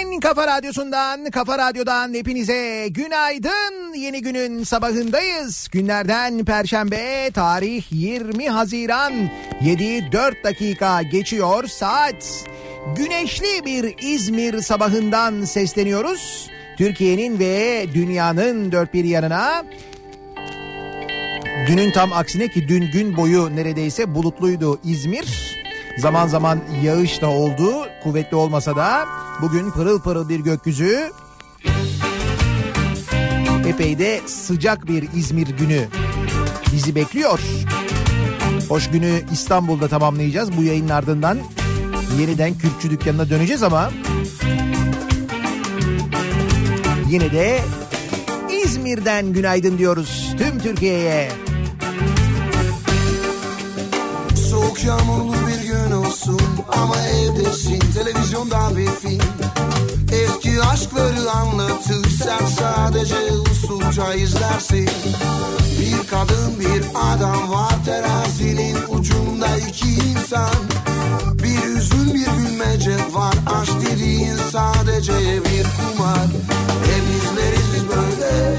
Türkiye'nin Kafa Radyosu'ndan, Kafa Radyo'dan hepinize günaydın. Yeni günün sabahındayız. Günlerden Perşembe, tarih 20 Haziran. 7-4 dakika geçiyor saat. Güneşli bir İzmir sabahından sesleniyoruz. Türkiye'nin ve dünyanın dört bir yanına. Dünün tam aksine ki dün gün boyu neredeyse bulutluydu İzmir. Zaman zaman yağış da oldu. Kuvvetli olmasa da bugün pırıl pırıl bir gökyüzü. Epey de sıcak bir İzmir günü bizi bekliyor. Hoş günü İstanbul'da tamamlayacağız. Bu yayının ardından yeniden Kürkçü dükkanına döneceğiz ama yine de İzmir'den günaydın diyoruz tüm Türkiye'ye. Soğuk yağmurlu bir olsun ama evdesin. Televizyonda bir film. Eski aşkları anlatır sen sadece usulca izlersin. Bir kadın bir adam var terazinin ucunda iki insan. Bir üzün bir gülmece var aşk dediğin sadece bir kumar. Hep izleriz biz böyle.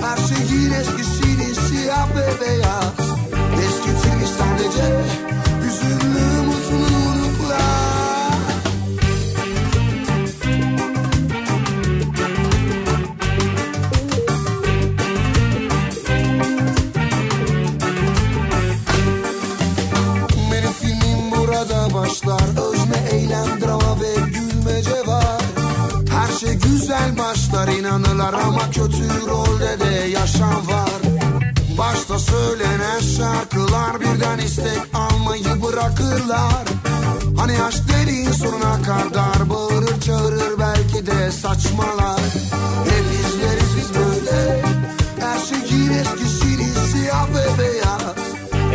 Her şeyin eskisini siyah ve başlar Özne, eylem, drama ve gülmece var Her şey güzel başlar inanırlar ama kötü rolde de yaşam var. Başta söylenen şarkılar birden istek almayı bırakırlar. Hani aşk dediğin sonuna kadar bağırır çağırır belki de saçmalar. Hep izleriz biz böyle. Her şeyin eskisini siyah ve beyaz.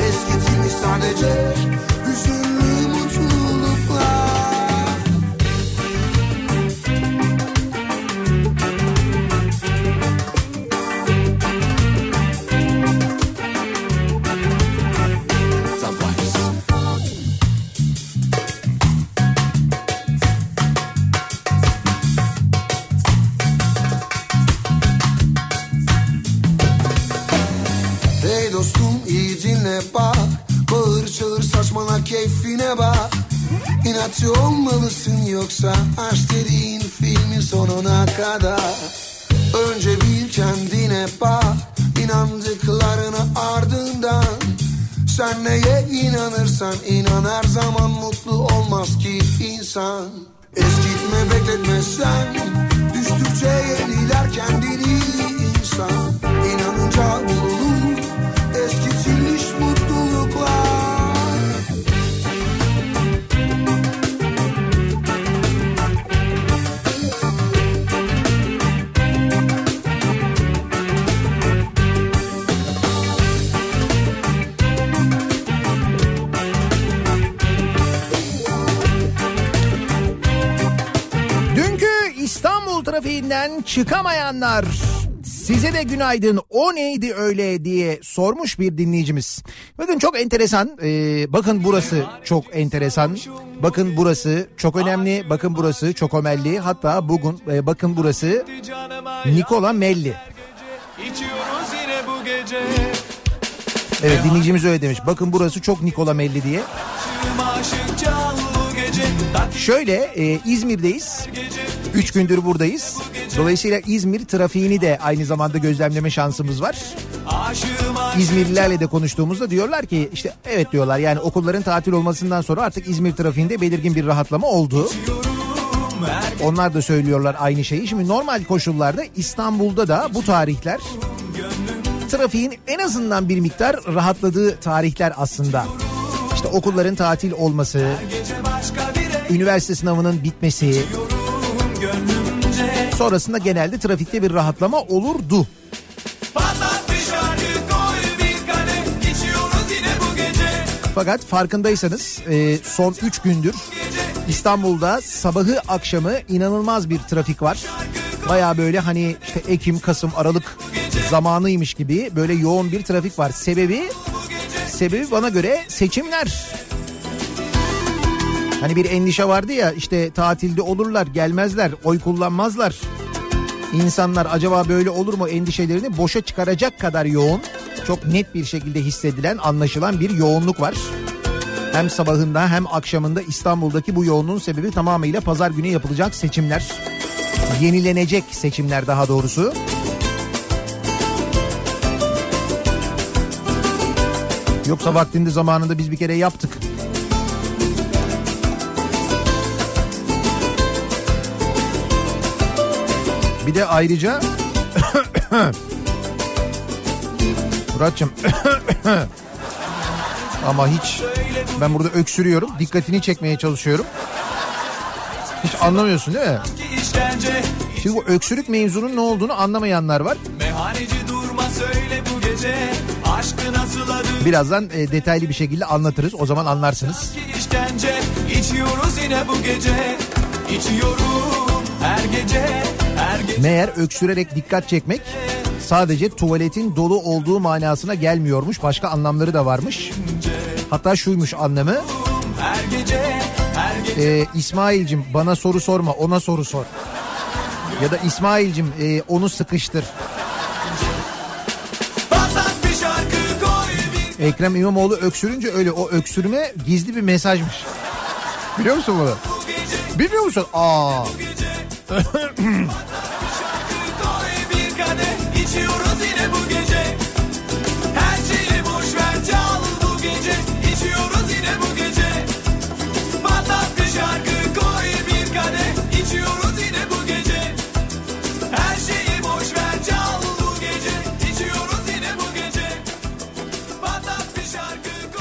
Eskitilmiş sadece dinle bak. Bağır çağır saçmala keyfine bak. İnatçı olmalısın yoksa Aşk dediğin filmin sonuna kadar. Önce bil kendine bak. İnandıklarını ardından Sen neye inanırsan inan her zaman mutlu olmaz ki insan. Eskitme bekletme sen Düştükçe yeniler kendini insan. İnanınca bulunur trafiğinden çıkamayanlar. Size de günaydın. O neydi öyle diye sormuş bir dinleyicimiz. Bakın çok enteresan. Ee, bakın burası çok enteresan. Bakın burası çok önemli. Bakın burası çok ömelli hatta bugün e, bakın burası Nikola Melli. Evet dinleyicimiz öyle demiş. Bakın burası çok Nikola Melli diye. Şöyle e, İzmir'deyiz. Üç gündür buradayız. Dolayısıyla İzmir trafiğini de aynı zamanda gözlemleme şansımız var. İzmirlilerle de konuştuğumuzda diyorlar ki işte evet diyorlar yani okulların tatil olmasından sonra artık İzmir trafiğinde belirgin bir rahatlama oldu. Onlar da söylüyorlar aynı şeyi. Şimdi normal koşullarda İstanbul'da da bu tarihler trafiğin en azından bir miktar rahatladığı tarihler aslında. İşte okulların tatil olması, üniversite sınavının bitmesi, sonrasında genelde trafikte bir rahatlama olurdu. Fakat farkındaysanız e, son 3 gündür İstanbul'da sabahı akşamı inanılmaz bir trafik var. Baya böyle hani işte Ekim, Kasım, Aralık zamanıymış gibi böyle yoğun bir trafik var. Sebebi sebebi bana göre seçimler. Hani bir endişe vardı ya işte tatilde olurlar gelmezler oy kullanmazlar. İnsanlar acaba böyle olur mu endişelerini boşa çıkaracak kadar yoğun. Çok net bir şekilde hissedilen anlaşılan bir yoğunluk var. Hem sabahında hem akşamında İstanbul'daki bu yoğunluğun sebebi tamamıyla pazar günü yapılacak seçimler. Yenilenecek seçimler daha doğrusu. Yoksa vaktinde zamanında biz bir kere yaptık. Bir de ayrıca Muratçım ama hiç ben burada öksürüyorum dikkatini çekmeye çalışıyorum. Hiç anlamıyorsun değil mi? Şimdi bu öksürük mevzunun ne olduğunu anlamayanlar var. Birazdan e, detaylı bir şekilde anlatırız. O zaman anlarsınız. İçiyoruz yine bu gece İçiyorum Her gece Meğer öksürerek dikkat çekmek sadece tuvaletin dolu olduğu manasına gelmiyormuş. Başka anlamları da varmış. Hatta şuymuş anlamı. her gece Her gece E, İsmail'cim bana soru sorma ona soru sor. Ya da İsmail'cim e, onu sıkıştır. Ekrem İmamoğlu öksürünce öyle o öksürme gizli bir mesajmış. Biliyor musun bunu? Bilmiyor musun? Aa.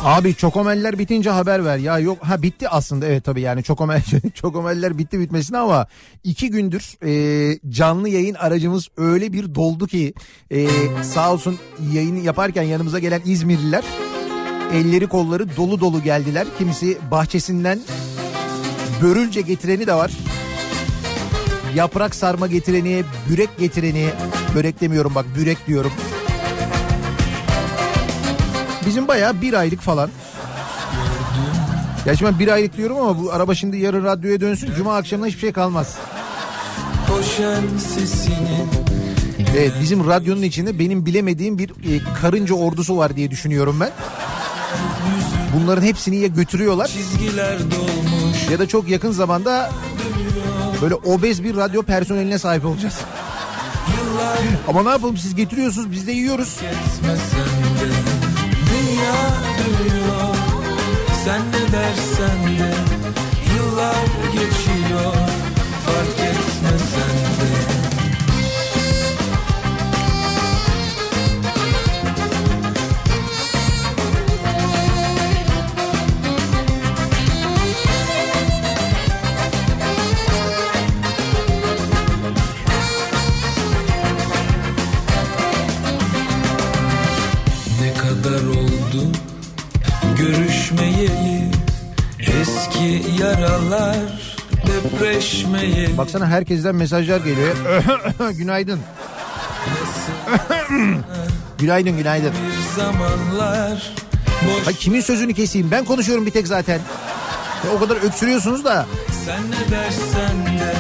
Abi çokomeller bitince haber ver. Ya yok ha bitti aslında evet tabii yani çokomel, çokomeller bitti bitmesine ama iki gündür e, canlı yayın aracımız öyle bir doldu ki e, sağ olsun yayını yaparken yanımıza gelen İzmirliler elleri kolları dolu dolu geldiler. Kimisi bahçesinden börülce getireni de var. Yaprak sarma getireni, börek getireni, börek demiyorum bak börek diyorum. Bizim bayağı bir aylık falan. Gerçi ben bir aylık diyorum ama bu araba şimdi yarın radyoya dönsün. Cuma akşamına hiçbir şey kalmaz. Evet bizim radyonun içinde benim bilemediğim bir e, karınca ordusu var diye düşünüyorum ben. Bunların hepsini ya götürüyorlar ya da çok yakın zamanda böyle obez bir radyo personeline sahip olacağız. Ama ne yapalım siz getiriyorsunuz biz de yiyoruz. etmesen Sen ne dersen de Eski yaralar depreşmeyeli Baksana herkesten mesajlar geliyor. günaydın. günaydın günaydın. Bir zamanlar boş Ay kimin sözünü keseyim? Ben konuşuyorum bir tek zaten. Ya o kadar öksürüyorsunuz da. Sen ne dersen de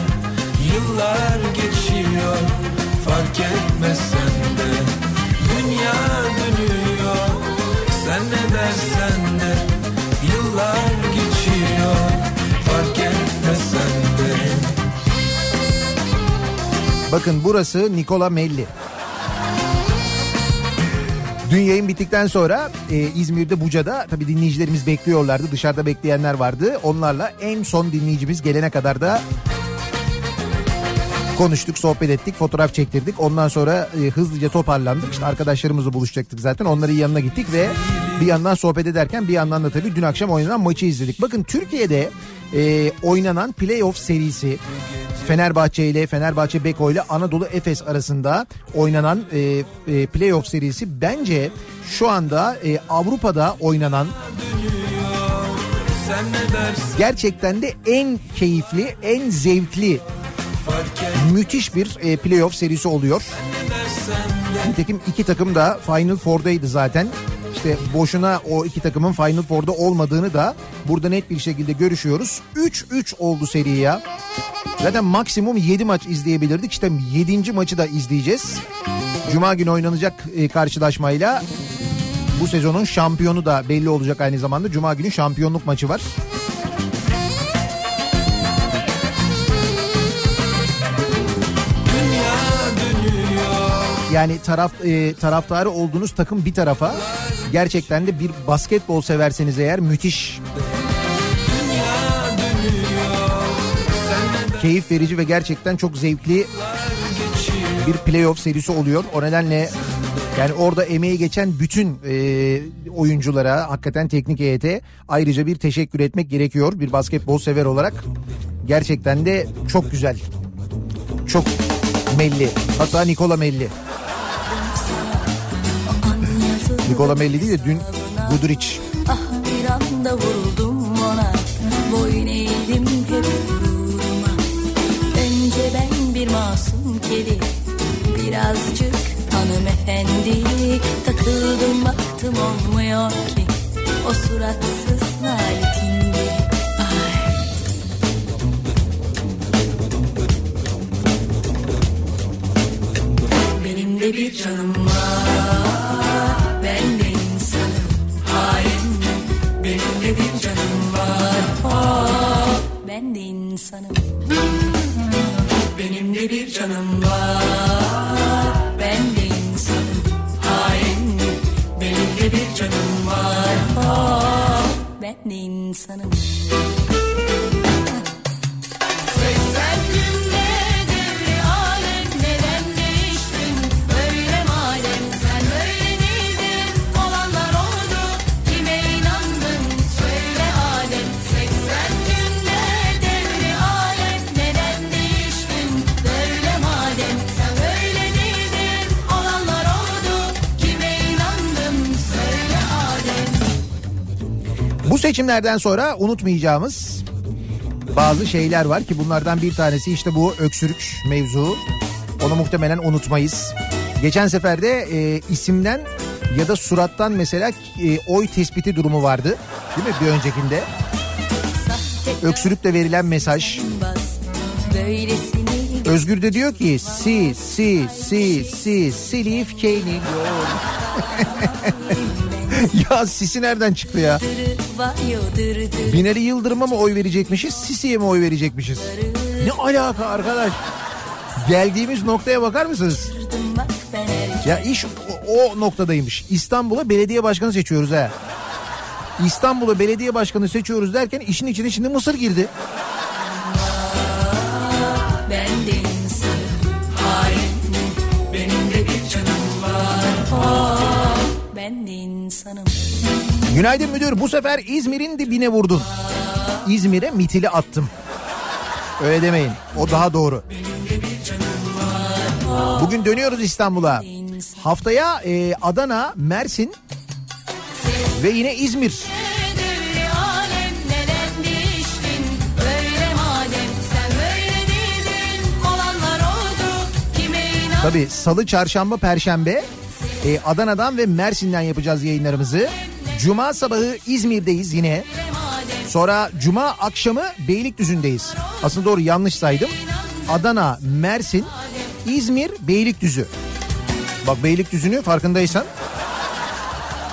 Yıllar geçiyor Fark etmesen de Dünya dönüyor Sen ne dersen Bakın burası Nikola Melli. Dün yayın bittikten sonra e, İzmir'de Buca'da tabii dinleyicilerimiz bekliyorlardı. Dışarıda bekleyenler vardı. Onlarla en son dinleyicimiz gelene kadar da konuştuk, sohbet ettik, fotoğraf çektirdik. Ondan sonra e, hızlıca toparlandık. İşte arkadaşlarımızla buluşacaktık zaten. Onların yanına gittik ve bir yandan sohbet ederken bir yandan da tabii dün akşam oynanan maçı izledik. Bakın Türkiye'de e, oynanan playoff serisi Fenerbahçe ile Fenerbahçe Beko ile Anadolu Efes arasında oynanan e, e, playoff serisi bence şu anda e, Avrupa'da oynanan gerçekten de en keyifli, en zevkli, müthiş bir e, playoff serisi oluyor. Nitekim iki takım da Final Four'daydı zaten. İşte boşuna o iki takımın Final Four'da olmadığını da burada net bir şekilde görüşüyoruz. 3-3 oldu seri ya. Zaten maksimum 7 maç izleyebilirdik. İşte 7. maçı da izleyeceğiz. Cuma günü oynanacak e, karşılaşmayla bu sezonun şampiyonu da belli olacak aynı zamanda. Cuma günü şampiyonluk maçı var. Yani taraf e, taraftarı olduğunuz takım bir tarafa gerçekten de bir basketbol severseniz eğer müthiş keyif verici ve gerçekten çok zevkli bir playoff serisi oluyor. O nedenle yani orada emeği geçen bütün e, oyunculara hakikaten teknik heyete ayrıca bir teşekkür etmek gerekiyor. Bir basketbol sever olarak gerçekten de çok güzel. Çok Melli. Hatta Nikola Melli. Nikola Melli değil de dün Guduric. Ah bir anda vuruldum ona. Boyun eğdim hep gururuma. Önce ben bir masum kedi Birazcık hanımefendi Takıldım baktım olmuyor ki. O suratsız Ay. Benim de bir canım var Ben de insanım Hain. Benim de bir canım var. Oh, Ben de insanım. Benim de bir canım var. Ben de insanım Hain. Benim de bir canım var. Oh, Ben de insanım Bu seçimlerden sonra unutmayacağımız bazı şeyler var ki bunlardan bir tanesi işte bu öksürük mevzu. Onu muhtemelen unutmayız. Geçen seferde e, isimden ya da surattan mesela e, oy tespiti durumu vardı. Değil mi bir öncekinde? Öksürükle verilen mesaj. Özgür de diyor ki si si si si silif keyni ya sisi nereden çıktı ya? Binali Yıldırım'a mı oy verecekmişiz, Sisi'ye mi oy verecekmişiz? Ne alaka arkadaş? Geldiğimiz noktaya bakar mısınız? Ya iş o, o noktadaymış. İstanbul'a belediye başkanı seçiyoruz ha. İstanbul'a belediye başkanı seçiyoruz derken işin içine şimdi Mısır girdi. Günaydın müdür bu sefer İzmir'in dibine vurdun. İzmir'e mitili attım. Öyle demeyin o daha doğru. Bugün dönüyoruz İstanbul'a. Haftaya e, Adana, Mersin ve yine İzmir. Tabii salı, çarşamba, perşembe e, Adana'dan ve Mersin'den yapacağız yayınlarımızı. Cuma sabahı İzmir'deyiz yine. Sonra cuma akşamı Beylikdüzü'ndeyiz. Aslında doğru yanlış saydım. Adana, Mersin, İzmir, Beylikdüzü. Bak Beylikdüzü'nü farkındaysan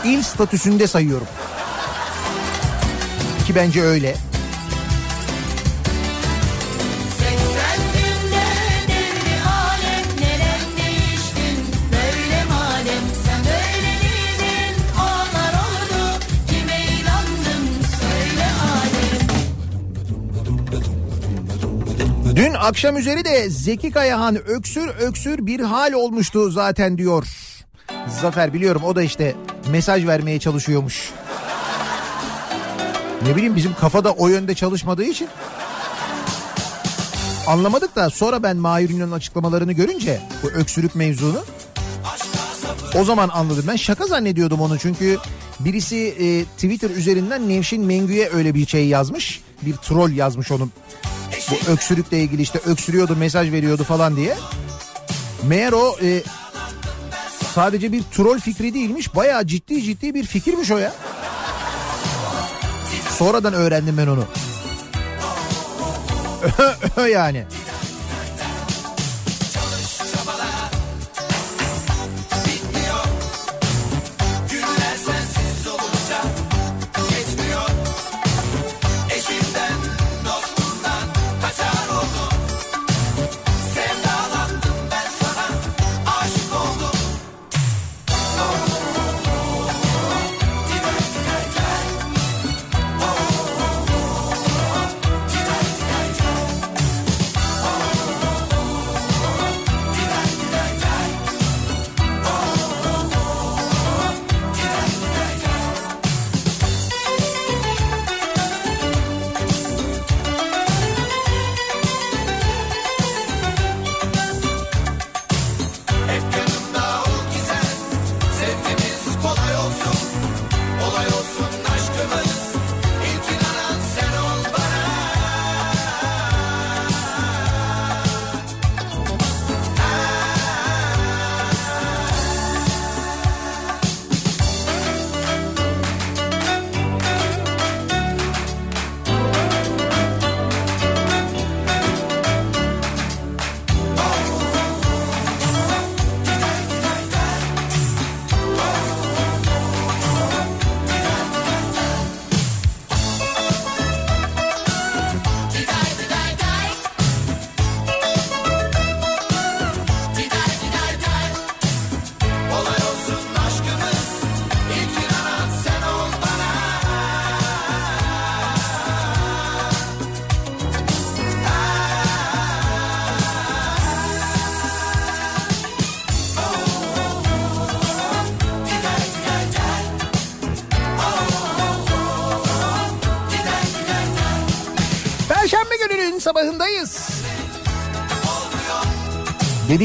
il statüsünde sayıyorum. Ki bence öyle. Akşam üzeri de Zeki Kayahan öksür öksür bir hal olmuştu zaten diyor. Zafer biliyorum o da işte mesaj vermeye çalışıyormuş. Ne bileyim bizim kafada o yönde çalışmadığı için. Anlamadık da sonra ben Mahir Ünlü'nün açıklamalarını görünce bu öksürük mevzunu o zaman anladım. Ben şaka zannediyordum onu çünkü birisi e, Twitter üzerinden Nevşin Mengü'ye öyle bir şey yazmış. Bir troll yazmış onun. Bu öksürükle ilgili işte öksürüyordu mesaj veriyordu falan diye. Meğer o e, Sadece bir troll fikri değilmiş. Bayağı ciddi ciddi bir fikirmiş o ya. Sonradan öğrendim ben onu. yani.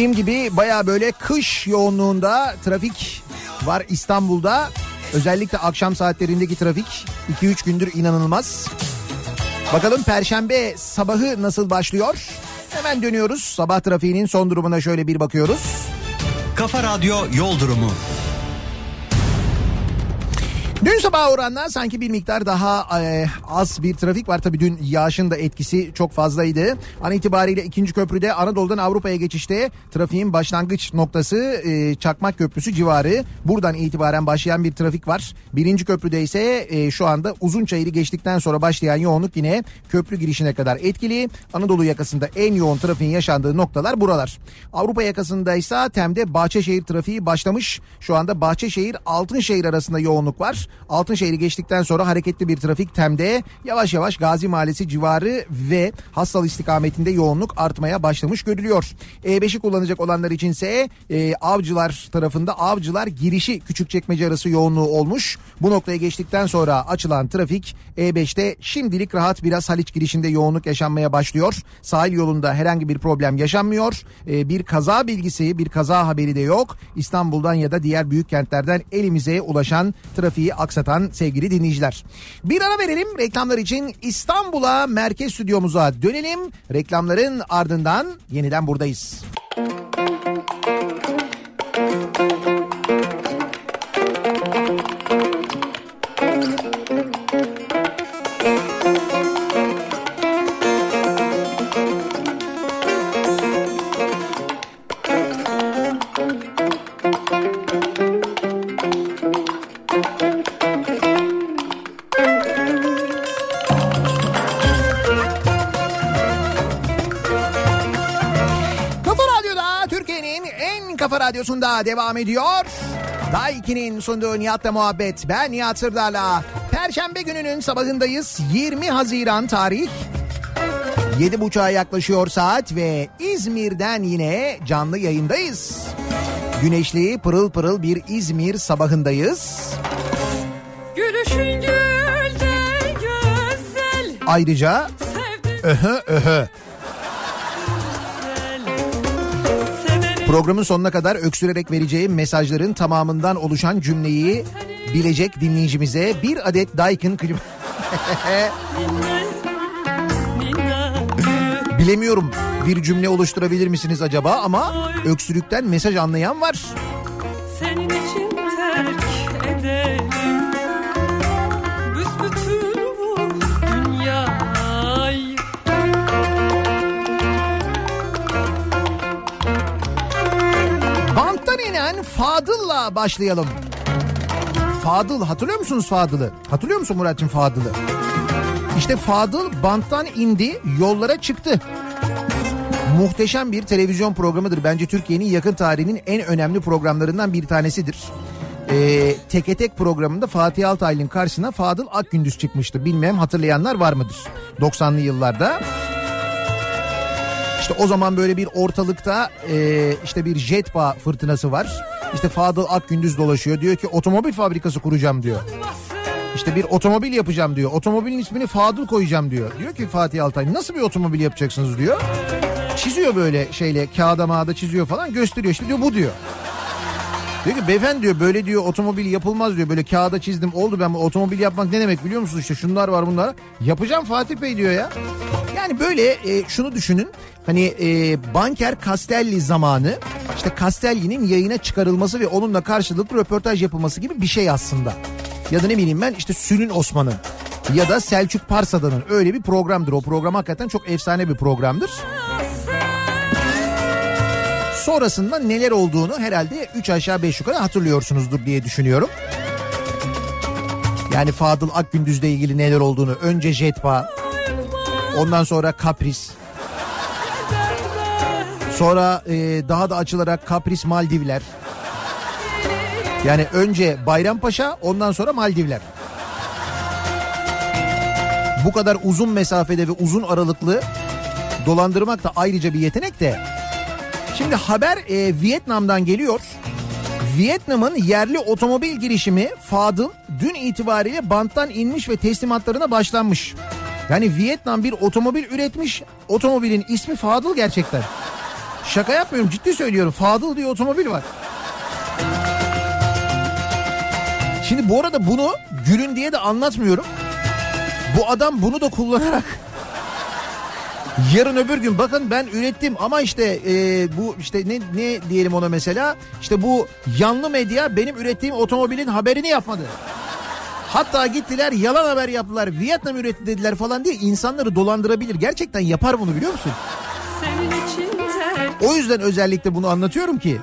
Dediğim gibi baya böyle kış yoğunluğunda trafik var İstanbul'da. Özellikle akşam saatlerindeki trafik 2-3 gündür inanılmaz. Bakalım perşembe sabahı nasıl başlıyor? Hemen dönüyoruz. Sabah trafiğinin son durumuna şöyle bir bakıyoruz. Kafa Radyo Yol Durumu. Dün sabah oranla sanki bir miktar daha e, az bir trafik var. Tabii dün yağışın da etkisi çok fazlaydı. An itibariyle ikinci köprüde Anadolu'dan Avrupa'ya geçişte trafiğin başlangıç noktası e, Çakmak Köprüsü civarı. Buradan itibaren başlayan bir trafik var. Birinci köprüde ise e, şu anda Uzunçayır'ı geçtikten sonra başlayan yoğunluk yine köprü girişine kadar etkili. Anadolu yakasında en yoğun trafiğin yaşandığı noktalar buralar. Avrupa yakasında ise Tem'de Bahçeşehir trafiği başlamış. Şu anda Bahçeşehir Altınşehir arasında yoğunluk var. Altınşehir'i geçtikten sonra hareketli bir trafik Tem'de yavaş yavaş Gazi Mahallesi civarı ve Hassal istikametinde yoğunluk artmaya başlamış görülüyor. E5'i kullanacak olanlar içinse e, Avcılar tarafında Avcılar girişi Küçükçekmece arası yoğunluğu olmuş. Bu noktaya geçtikten sonra açılan trafik E5'te şimdilik rahat biraz Haliç girişinde yoğunluk yaşanmaya başlıyor. Sahil yolunda herhangi bir problem yaşanmıyor. E, bir kaza bilgisi, bir kaza haberi de yok. İstanbul'dan ya da diğer büyük kentlerden elimize ulaşan trafiği aksatan sevgili dinleyiciler. Bir ara verelim reklamlar için İstanbul'a merkez stüdyomuza dönelim. Reklamların ardından yeniden buradayız. Kafa radyosunda devam ediyor. Daiki'nin sunduğu Nihat'la muhabbet. Ben Nihat Sırdar'la. Perşembe gününün sabahındayız. 20 Haziran tarih. 7.30'a yaklaşıyor saat ve İzmir'den yine canlı yayındayız. Güneşli pırıl pırıl bir İzmir sabahındayız. Gülüşün güzel Ayrıca öhö öhö Programın sonuna kadar öksürerek vereceğim mesajların tamamından oluşan cümleyi bilecek dinleyicimize bir adet Daikin klima... Bilemiyorum bir cümle oluşturabilir misiniz acaba ama öksürükten mesaj anlayan var. Senin için terk edelim. Fadıl'la başlayalım. Fadıl hatırlıyor musunuz Fadıl'ı? Hatırlıyor musun Murat'cığım Fadıl'ı? İşte Fadıl banttan indi yollara çıktı. Muhteşem bir televizyon programıdır. Bence Türkiye'nin yakın tarihinin en önemli programlarından bir tanesidir. Ee, Teke Tek programında Fatih Altaylı'nın karşısına Fadıl Akgündüz çıkmıştı. Bilmem hatırlayanlar var mıdır? 90'lı yıllarda. İşte o zaman böyle bir ortalıkta e, işte bir jetpa fırtınası var. İşte Fadıl Akgündüz dolaşıyor. Diyor ki otomobil fabrikası kuracağım diyor. İşte bir otomobil yapacağım diyor. Otomobilin ismini Fadıl koyacağım diyor. Diyor ki Fatih Altay nasıl bir otomobil yapacaksınız diyor. Çiziyor böyle şeyle kağıda mağda çiziyor falan gösteriyor. İşte diyor bu diyor. Diyor ki beyefendi diyor böyle diyor otomobil yapılmaz diyor. Böyle kağıda çizdim oldu ben bu otomobil yapmak ne demek biliyor musunuz? İşte şunlar var bunlar. Yapacağım Fatih Bey diyor ya. Yani böyle e, şunu düşünün. Hani e, banker Castelli zamanı işte Castelli'nin yayına çıkarılması ve onunla karşılıklı röportaj yapılması gibi bir şey aslında. Ya da ne bileyim ben işte Sülün Osman'ın ya da Selçuk Parsada'nın öyle bir programdır. O program hakikaten çok efsane bir programdır. Sonrasında neler olduğunu herhalde 3 aşağı 5 yukarı hatırlıyorsunuzdur diye düşünüyorum. Yani Fadıl Akgündüz'le ilgili neler olduğunu önce Jetpa ondan sonra Kapris sonra e, daha da açılarak Kapris Maldivler yani önce Bayrampaşa ondan sonra Maldivler. Bu kadar uzun mesafede ve uzun aralıklı dolandırmak da ayrıca bir yetenek de. Şimdi haber e, Vietnam'dan geliyor. Vietnam'ın yerli otomobil girişimi Fadıl dün itibariyle banttan inmiş ve teslimatlarına başlanmış. Yani Vietnam bir otomobil üretmiş. Otomobilin ismi Fadıl gerçekten. Şaka yapmıyorum ciddi söylüyorum. Fadıl diye otomobil var. Şimdi bu arada bunu gülün diye de anlatmıyorum. Bu adam bunu da kullanarak yarın öbür gün bakın ben ürettim ama işte e, bu işte ne ne diyelim ona mesela işte bu yanlı medya benim ürettiğim otomobilin haberini yapmadı. Hatta gittiler yalan haber yaptılar. Vietnam üretti dediler falan diye insanları dolandırabilir. Gerçekten yapar bunu biliyor musun? Senin için ter O yüzden özellikle bunu anlatıyorum ki.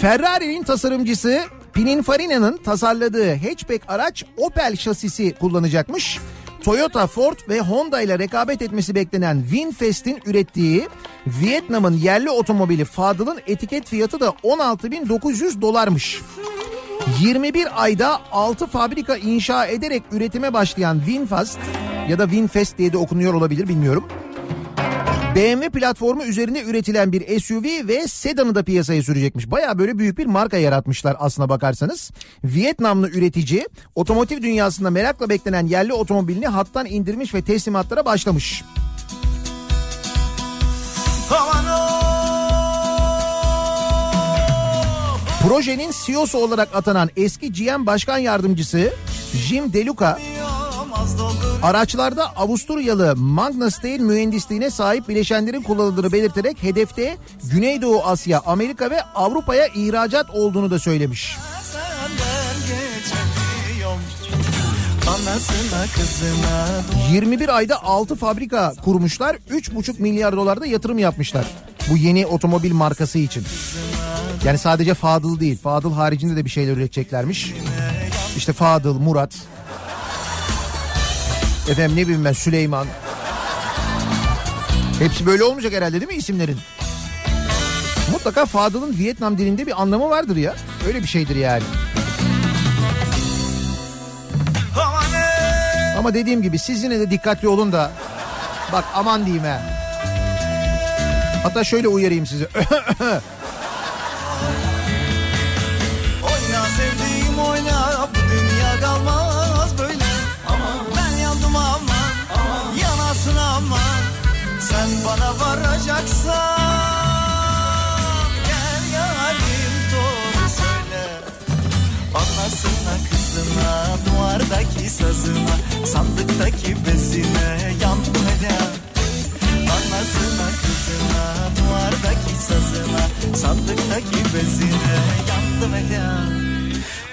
Ferrari'nin tasarımcısı Pininfarina'nın tasarladığı hatchback araç Opel şasisi kullanacakmış. Toyota, Ford ve Honda ile rekabet etmesi beklenen Winfest'in ürettiği Vietnam'ın yerli otomobili Fadıl'ın etiket fiyatı da 16.900 dolarmış. 21 ayda 6 fabrika inşa ederek üretime başlayan Winfast ya da Winfest diye de okunuyor olabilir bilmiyorum. BMW platformu üzerinde üretilen bir SUV ve sedanı da piyasaya sürecekmiş. Baya böyle büyük bir marka yaratmışlar aslına bakarsanız. Vietnamlı üretici otomotiv dünyasında merakla beklenen yerli otomobilini hattan indirmiş ve teslimatlara başlamış. Projenin CEO'su olarak atanan eski GM Başkan Yardımcısı Jim Deluca araçlarda Avusturyalı Magna Steyr mühendisliğine sahip bileşenlerin kullanıldığını belirterek hedefte Güneydoğu Asya, Amerika ve Avrupa'ya ihracat olduğunu da söylemiş. kızına 21 ayda 6 fabrika kurmuşlar. 3,5 milyar dolarda yatırım yapmışlar. Bu yeni otomobil markası için. Yani sadece Fadıl değil. Fadıl haricinde de bir şeyler üreteceklermiş. İşte Fadıl, Murat. Efendim ne bileyim ben Süleyman. Hepsi böyle olmayacak herhalde değil mi isimlerin? Mutlaka Fadıl'ın Vietnam dilinde bir anlamı vardır ya. Öyle bir şeydir yani. Ama dediğim gibi siz yine de dikkatli olun da. Bak aman diyeyim ha. Hatta şöyle uyarayım sizi. kızına Duvardaki sazına Sandıktaki bezine Yandım eder Anasına kızına Duvardaki sazına Sandıktaki bezine Yandım eder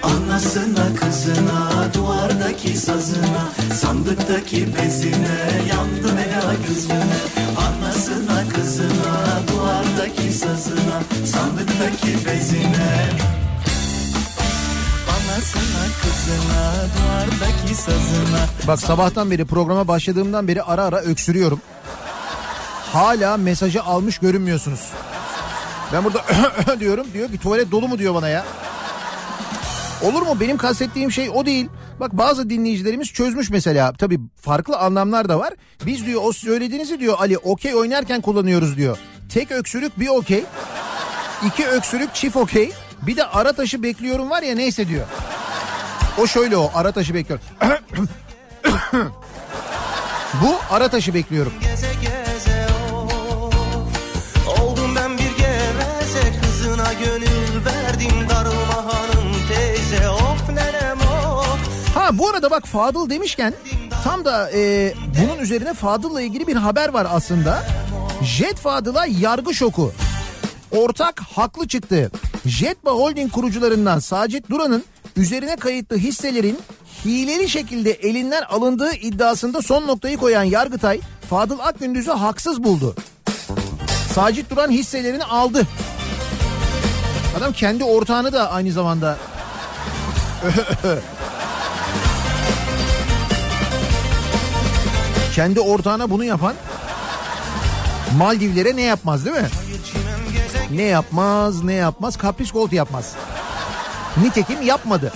Anasına kızına duvardaki sazına Sandıktaki bezine yandım ela gözüne Anasına kızına duvardaki sazına Sandıktaki bezine Bak sabahtan beri programa başladığımdan beri ara ara öksürüyorum. Hala mesajı almış görünmüyorsunuz. Ben burada diyorum diyor ki tuvalet dolu mu diyor bana ya. Olur mu? Benim kastettiğim şey o değil. Bak bazı dinleyicilerimiz çözmüş mesela. Tabii farklı anlamlar da var. Biz diyor o söylediğinizi diyor Ali okey oynarken kullanıyoruz diyor. Tek öksürük bir okey. iki öksürük çift okey. Bir de ara taşı bekliyorum var ya neyse diyor. O şöyle o ara taşı bekliyorum. Bu ara taşı bekliyorum. Geze geze of Oldum ben bir geveze Kızına gönül verdim Darılma hanım teyze Of nenem of Ha bu arada bak Fadıl demişken tam da e, bunun üzerine Fadıl'la ilgili bir haber var aslında. Jet Fadıl'a yargı şoku. Ortak haklı çıktı. Jetba Holding kurucularından Sacit Duran'ın üzerine kayıtlı hisselerin hileli şekilde elinden alındığı iddiasında son noktayı koyan Yargıtay Fadıl Akgündüz'ü haksız buldu. Sacit Duran hisselerini aldı. Adam kendi ortağını da aynı zamanda kendi ortağına bunu yapan Maldivlere ne yapmaz değil mi? Ne yapmaz ne yapmaz kapris gold yapmaz. Nitekim yapmadı.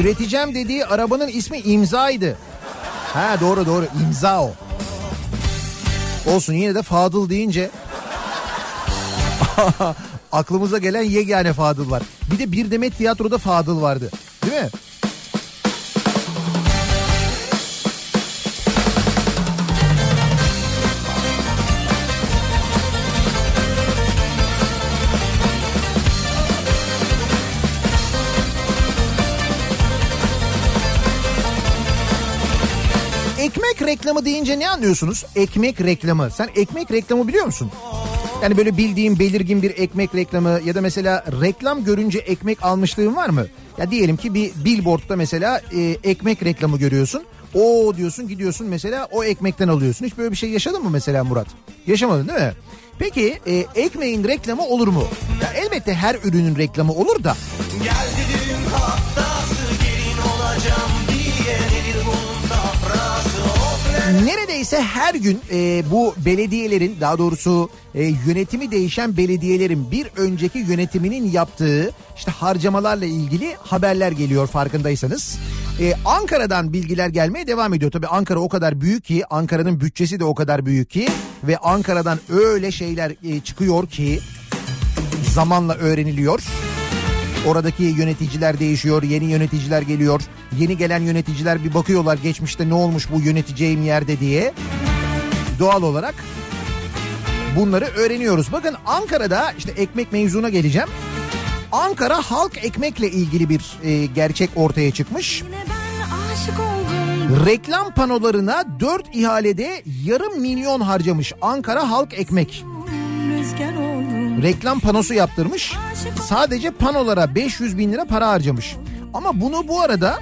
Üreteceğim dediği arabanın ismi imzaydı. Ha doğru doğru imza o. Olsun yine de Fadıl deyince aklımıza gelen yegane Fadıl var. Bir de bir demet tiyatroda Fadıl vardı. Değil mi? Reklamı deyince ne anlıyorsunuz? Ekmek reklamı. Sen ekmek reklamı biliyor musun? Yani böyle bildiğin belirgin bir ekmek reklamı ya da mesela reklam görünce ekmek almışlığın var mı? Ya diyelim ki bir billboardda mesela e, ekmek reklamı görüyorsun. O diyorsun gidiyorsun mesela o ekmekten alıyorsun. Hiç böyle bir şey yaşadın mı mesela Murat? Yaşamadın değil mi? Peki e, ekmeğin reklamı olur mu? Ya elbette her ürünün reklamı olur da Geldi Neredeyse her gün e, bu belediyelerin daha doğrusu e, yönetimi değişen belediyelerin bir önceki yönetiminin yaptığı işte harcamalarla ilgili haberler geliyor farkındaysanız. E, Ankara'dan bilgiler gelmeye devam ediyor. Tabii Ankara o kadar büyük ki Ankara'nın bütçesi de o kadar büyük ki ve Ankara'dan öyle şeyler e, çıkıyor ki zamanla öğreniliyor. Oradaki yöneticiler değişiyor, yeni yöneticiler geliyor. Yeni gelen yöneticiler bir bakıyorlar geçmişte ne olmuş bu yöneteceğim yerde diye. Doğal olarak bunları öğreniyoruz. Bakın Ankara'da işte ekmek mevzuna geleceğim. Ankara halk ekmekle ilgili bir e, gerçek ortaya çıkmış. Reklam panolarına 4 ihalede yarım milyon harcamış Ankara halk ekmek. Rüzgar oldum reklam panosu yaptırmış. Sadece panolara 500 bin lira para harcamış. Ama bunu bu arada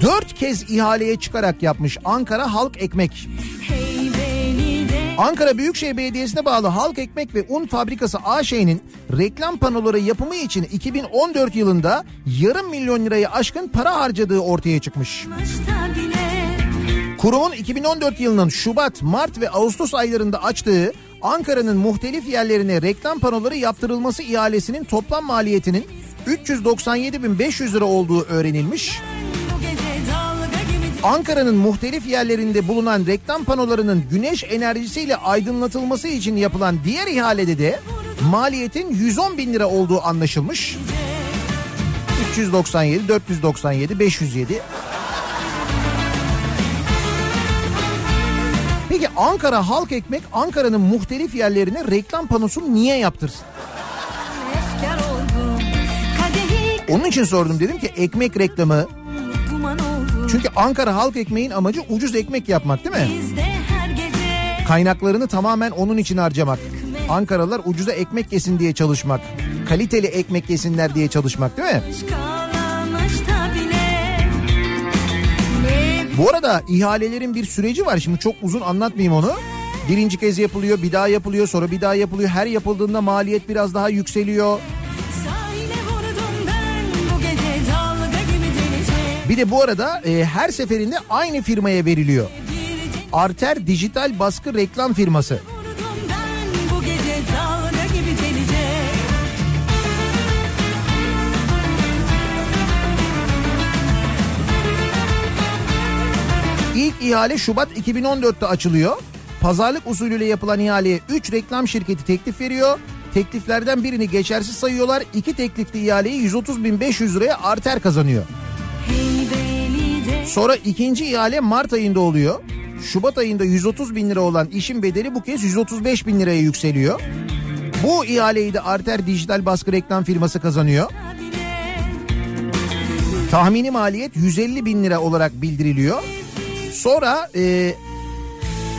4 kez ihaleye çıkarak yapmış Ankara Halk Ekmek. Ankara Büyükşehir Belediyesi'ne bağlı Halk Ekmek ve Un Fabrikası AŞ'nin reklam panoları yapımı için 2014 yılında yarım milyon lirayı aşkın para harcadığı ortaya çıkmış. Kurumun 2014 yılının Şubat, Mart ve Ağustos aylarında açtığı Ankara'nın muhtelif yerlerine reklam panoları yaptırılması ihalesinin toplam maliyetinin 397.500 lira olduğu öğrenilmiş. Ankara'nın muhtelif yerlerinde bulunan reklam panolarının güneş enerjisiyle aydınlatılması için yapılan diğer ihalede de maliyetin 110 bin lira olduğu anlaşılmış. 397, 497, 507. Peki Ankara Halk Ekmek Ankara'nın muhtelif yerlerine reklam panosunu niye yaptırsın? Onun için sordum dedim ki ekmek reklamı. Çünkü Ankara Halk Ekmeğin amacı ucuz ekmek yapmak değil mi? Kaynaklarını tamamen onun için harcamak. Ankaralılar ucuza ekmek yesin diye çalışmak. Kaliteli ekmek yesinler diye çalışmak değil mi? Bu arada ihalelerin bir süreci var. Şimdi çok uzun anlatmayayım onu. Birinci kez yapılıyor, bir daha yapılıyor, sonra bir daha yapılıyor. Her yapıldığında maliyet biraz daha yükseliyor. Bir de bu arada e, her seferinde aynı firmaya veriliyor. Arter Dijital Baskı Reklam Firması. İlk ihale Şubat 2014'te açılıyor. Pazarlık usulüyle yapılan ihaleye 3 reklam şirketi teklif veriyor. Tekliflerden birini geçersiz sayıyorlar. İki teklifli ihaleyi 130.500 liraya arter kazanıyor. Sonra ikinci ihale Mart ayında oluyor. Şubat ayında 130 bin lira olan işin bedeli bu kez 135 bin liraya yükseliyor. Bu ihaleyi de Arter Dijital Baskı Reklam Firması kazanıyor. Tahmini maliyet 150 bin lira olarak bildiriliyor. Sonra e,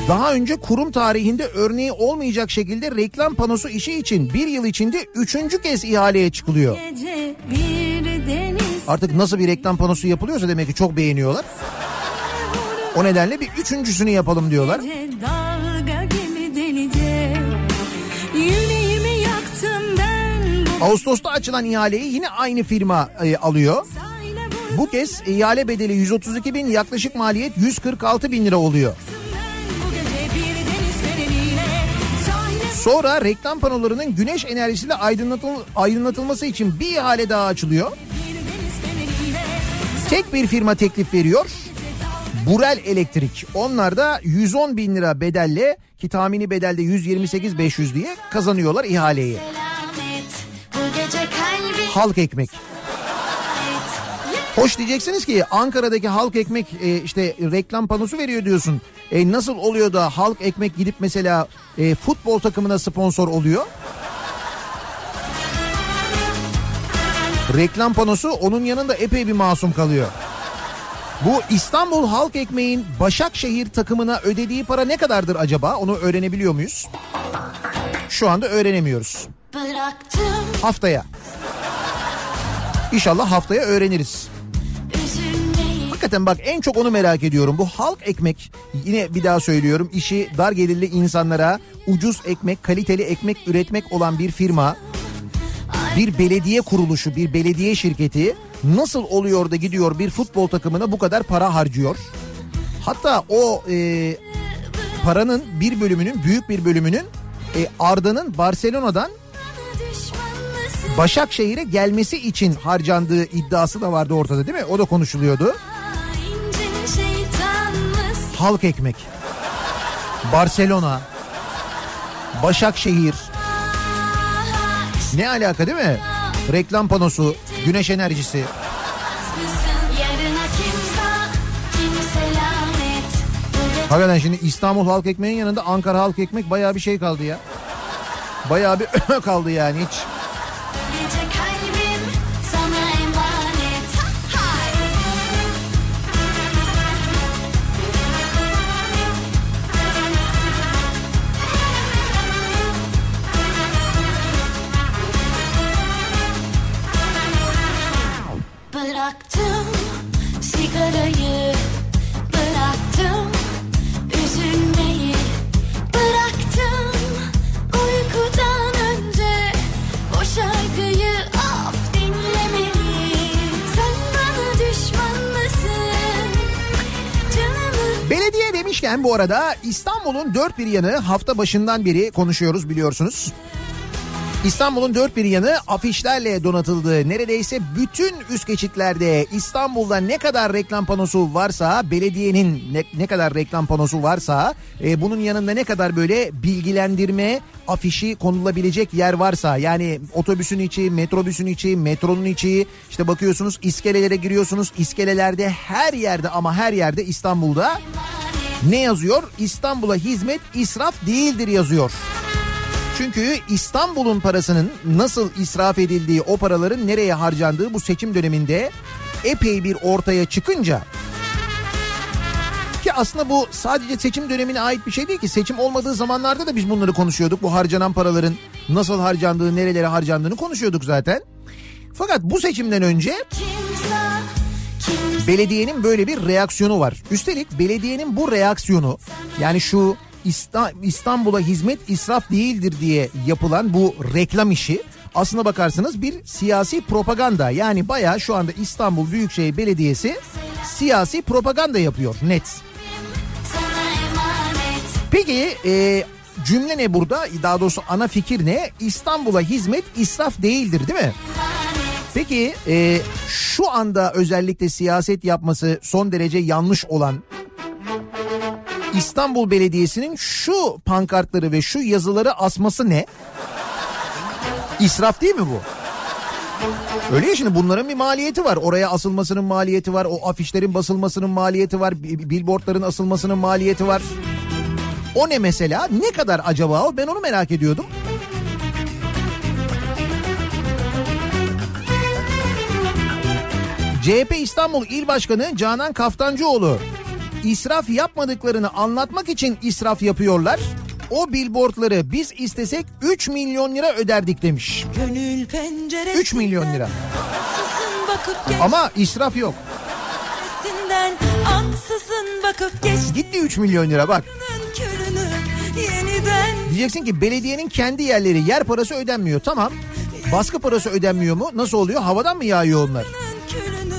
daha önce kurum tarihinde örneği olmayacak şekilde reklam panosu işi için bir yıl içinde üçüncü kez ihaleye çıkılıyor. Artık nasıl bir reklam panosu yapılıyorsa demek ki çok beğeniyorlar. O nedenle bir üçüncüsünü yapalım diyorlar. Ağustos'ta açılan ihaleyi yine aynı firma e, alıyor. Bu kez ihale bedeli 132 bin yaklaşık maliyet 146 bin lira oluyor. Sonra reklam panolarının güneş enerjisiyle aydınlatıl aydınlatılması için bir ihale daha açılıyor. Tek bir firma teklif veriyor. Burel Elektrik. Onlar da 110 bin lira bedelle ki tahmini bedelde 128 500 diye kazanıyorlar ihaleyi. Halk ekmek. Hoş diyeceksiniz ki Ankara'daki halk ekmek e, işte reklam panosu veriyor diyorsun. E, nasıl oluyor da halk ekmek gidip mesela e, futbol takımına sponsor oluyor? Reklam panosu onun yanında epey bir masum kalıyor. Bu İstanbul Halk Ekmeğin Başakşehir takımına ödediği para ne kadardır acaba? Onu öğrenebiliyor muyuz? Şu anda öğrenemiyoruz. bıraktım Haftaya. İnşallah haftaya öğreniriz. Hakikaten bak en çok onu merak ediyorum. Bu halk ekmek yine bir daha söylüyorum işi dar gelirli insanlara ucuz ekmek, kaliteli ekmek üretmek olan bir firma. Bir belediye kuruluşu, bir belediye şirketi nasıl oluyor da gidiyor bir futbol takımına bu kadar para harcıyor? Hatta o e, paranın bir bölümünün, büyük bir bölümünün e, Arda'nın Barcelona'dan? Başakşehir'e gelmesi için harcandığı iddiası da vardı ortada değil mi? O da konuşuluyordu. Halk ekmek. Barcelona. Başakşehir. Ne alaka değil mi? Reklam panosu, güneş enerjisi. Hakikaten şimdi İstanbul Halk Ekmeği'nin yanında Ankara Halk Ekmek bayağı bir şey kaldı ya. Bayağı bir kaldı yani hiç. Demişken bu arada İstanbul'un dört bir yanı hafta başından beri konuşuyoruz biliyorsunuz. İstanbul'un dört bir yanı afişlerle donatıldı. Neredeyse bütün üst geçitlerde İstanbul'da ne kadar reklam panosu varsa belediyenin ne, ne kadar reklam panosu varsa e, bunun yanında ne kadar böyle bilgilendirme afişi konulabilecek yer varsa yani otobüsün içi, metrobüsün içi, metronun içi işte bakıyorsunuz iskelelere giriyorsunuz. iskelelerde her yerde ama her yerde İstanbul'da ne yazıyor? İstanbul'a hizmet israf değildir yazıyor. Çünkü İstanbul'un parasının nasıl israf edildiği, o paraların nereye harcandığı bu seçim döneminde epey bir ortaya çıkınca ki aslında bu sadece seçim dönemine ait bir şey değil ki. Seçim olmadığı zamanlarda da biz bunları konuşuyorduk. Bu harcanan paraların nasıl harcandığı, nerelere harcandığını konuşuyorduk zaten. Fakat bu seçimden önce belediyenin böyle bir reaksiyonu var. Üstelik belediyenin bu reaksiyonu yani şu İsta- İstanbul'a hizmet israf değildir diye yapılan bu reklam işi aslına bakarsanız bir siyasi propaganda. Yani bayağı şu anda İstanbul Büyükşehir Belediyesi siyasi propaganda yapıyor net. Peki e, cümle ne burada? Daha doğrusu ana fikir ne? İstanbul'a hizmet israf değildir değil mi? Peki e, şu anda özellikle siyaset yapması son derece yanlış olan İstanbul Belediyesi'nin şu pankartları ve şu yazıları asması ne? İsraf değil mi bu? Öyle ya şimdi bunların bir maliyeti var. Oraya asılmasının maliyeti var. O afişlerin basılmasının maliyeti var. bi- Billboardların asılmasının maliyeti var. O ne mesela? Ne kadar acaba o? Ben onu merak ediyordum. CHP İstanbul İl Başkanı Canan Kaftancıoğlu israf yapmadıklarını anlatmak için israf yapıyorlar. O billboardları biz istesek 3 milyon lira öderdik demiş. Gönül penceresinden 3 milyon lira. Ama israf yok. Gitti 3 milyon lira bak. yeniden Diyeceksin ki belediyenin kendi yerleri yer parası ödenmiyor. Tamam. Baskı parası ödenmiyor mu? Nasıl oluyor? Havadan mı yağıyor onlar?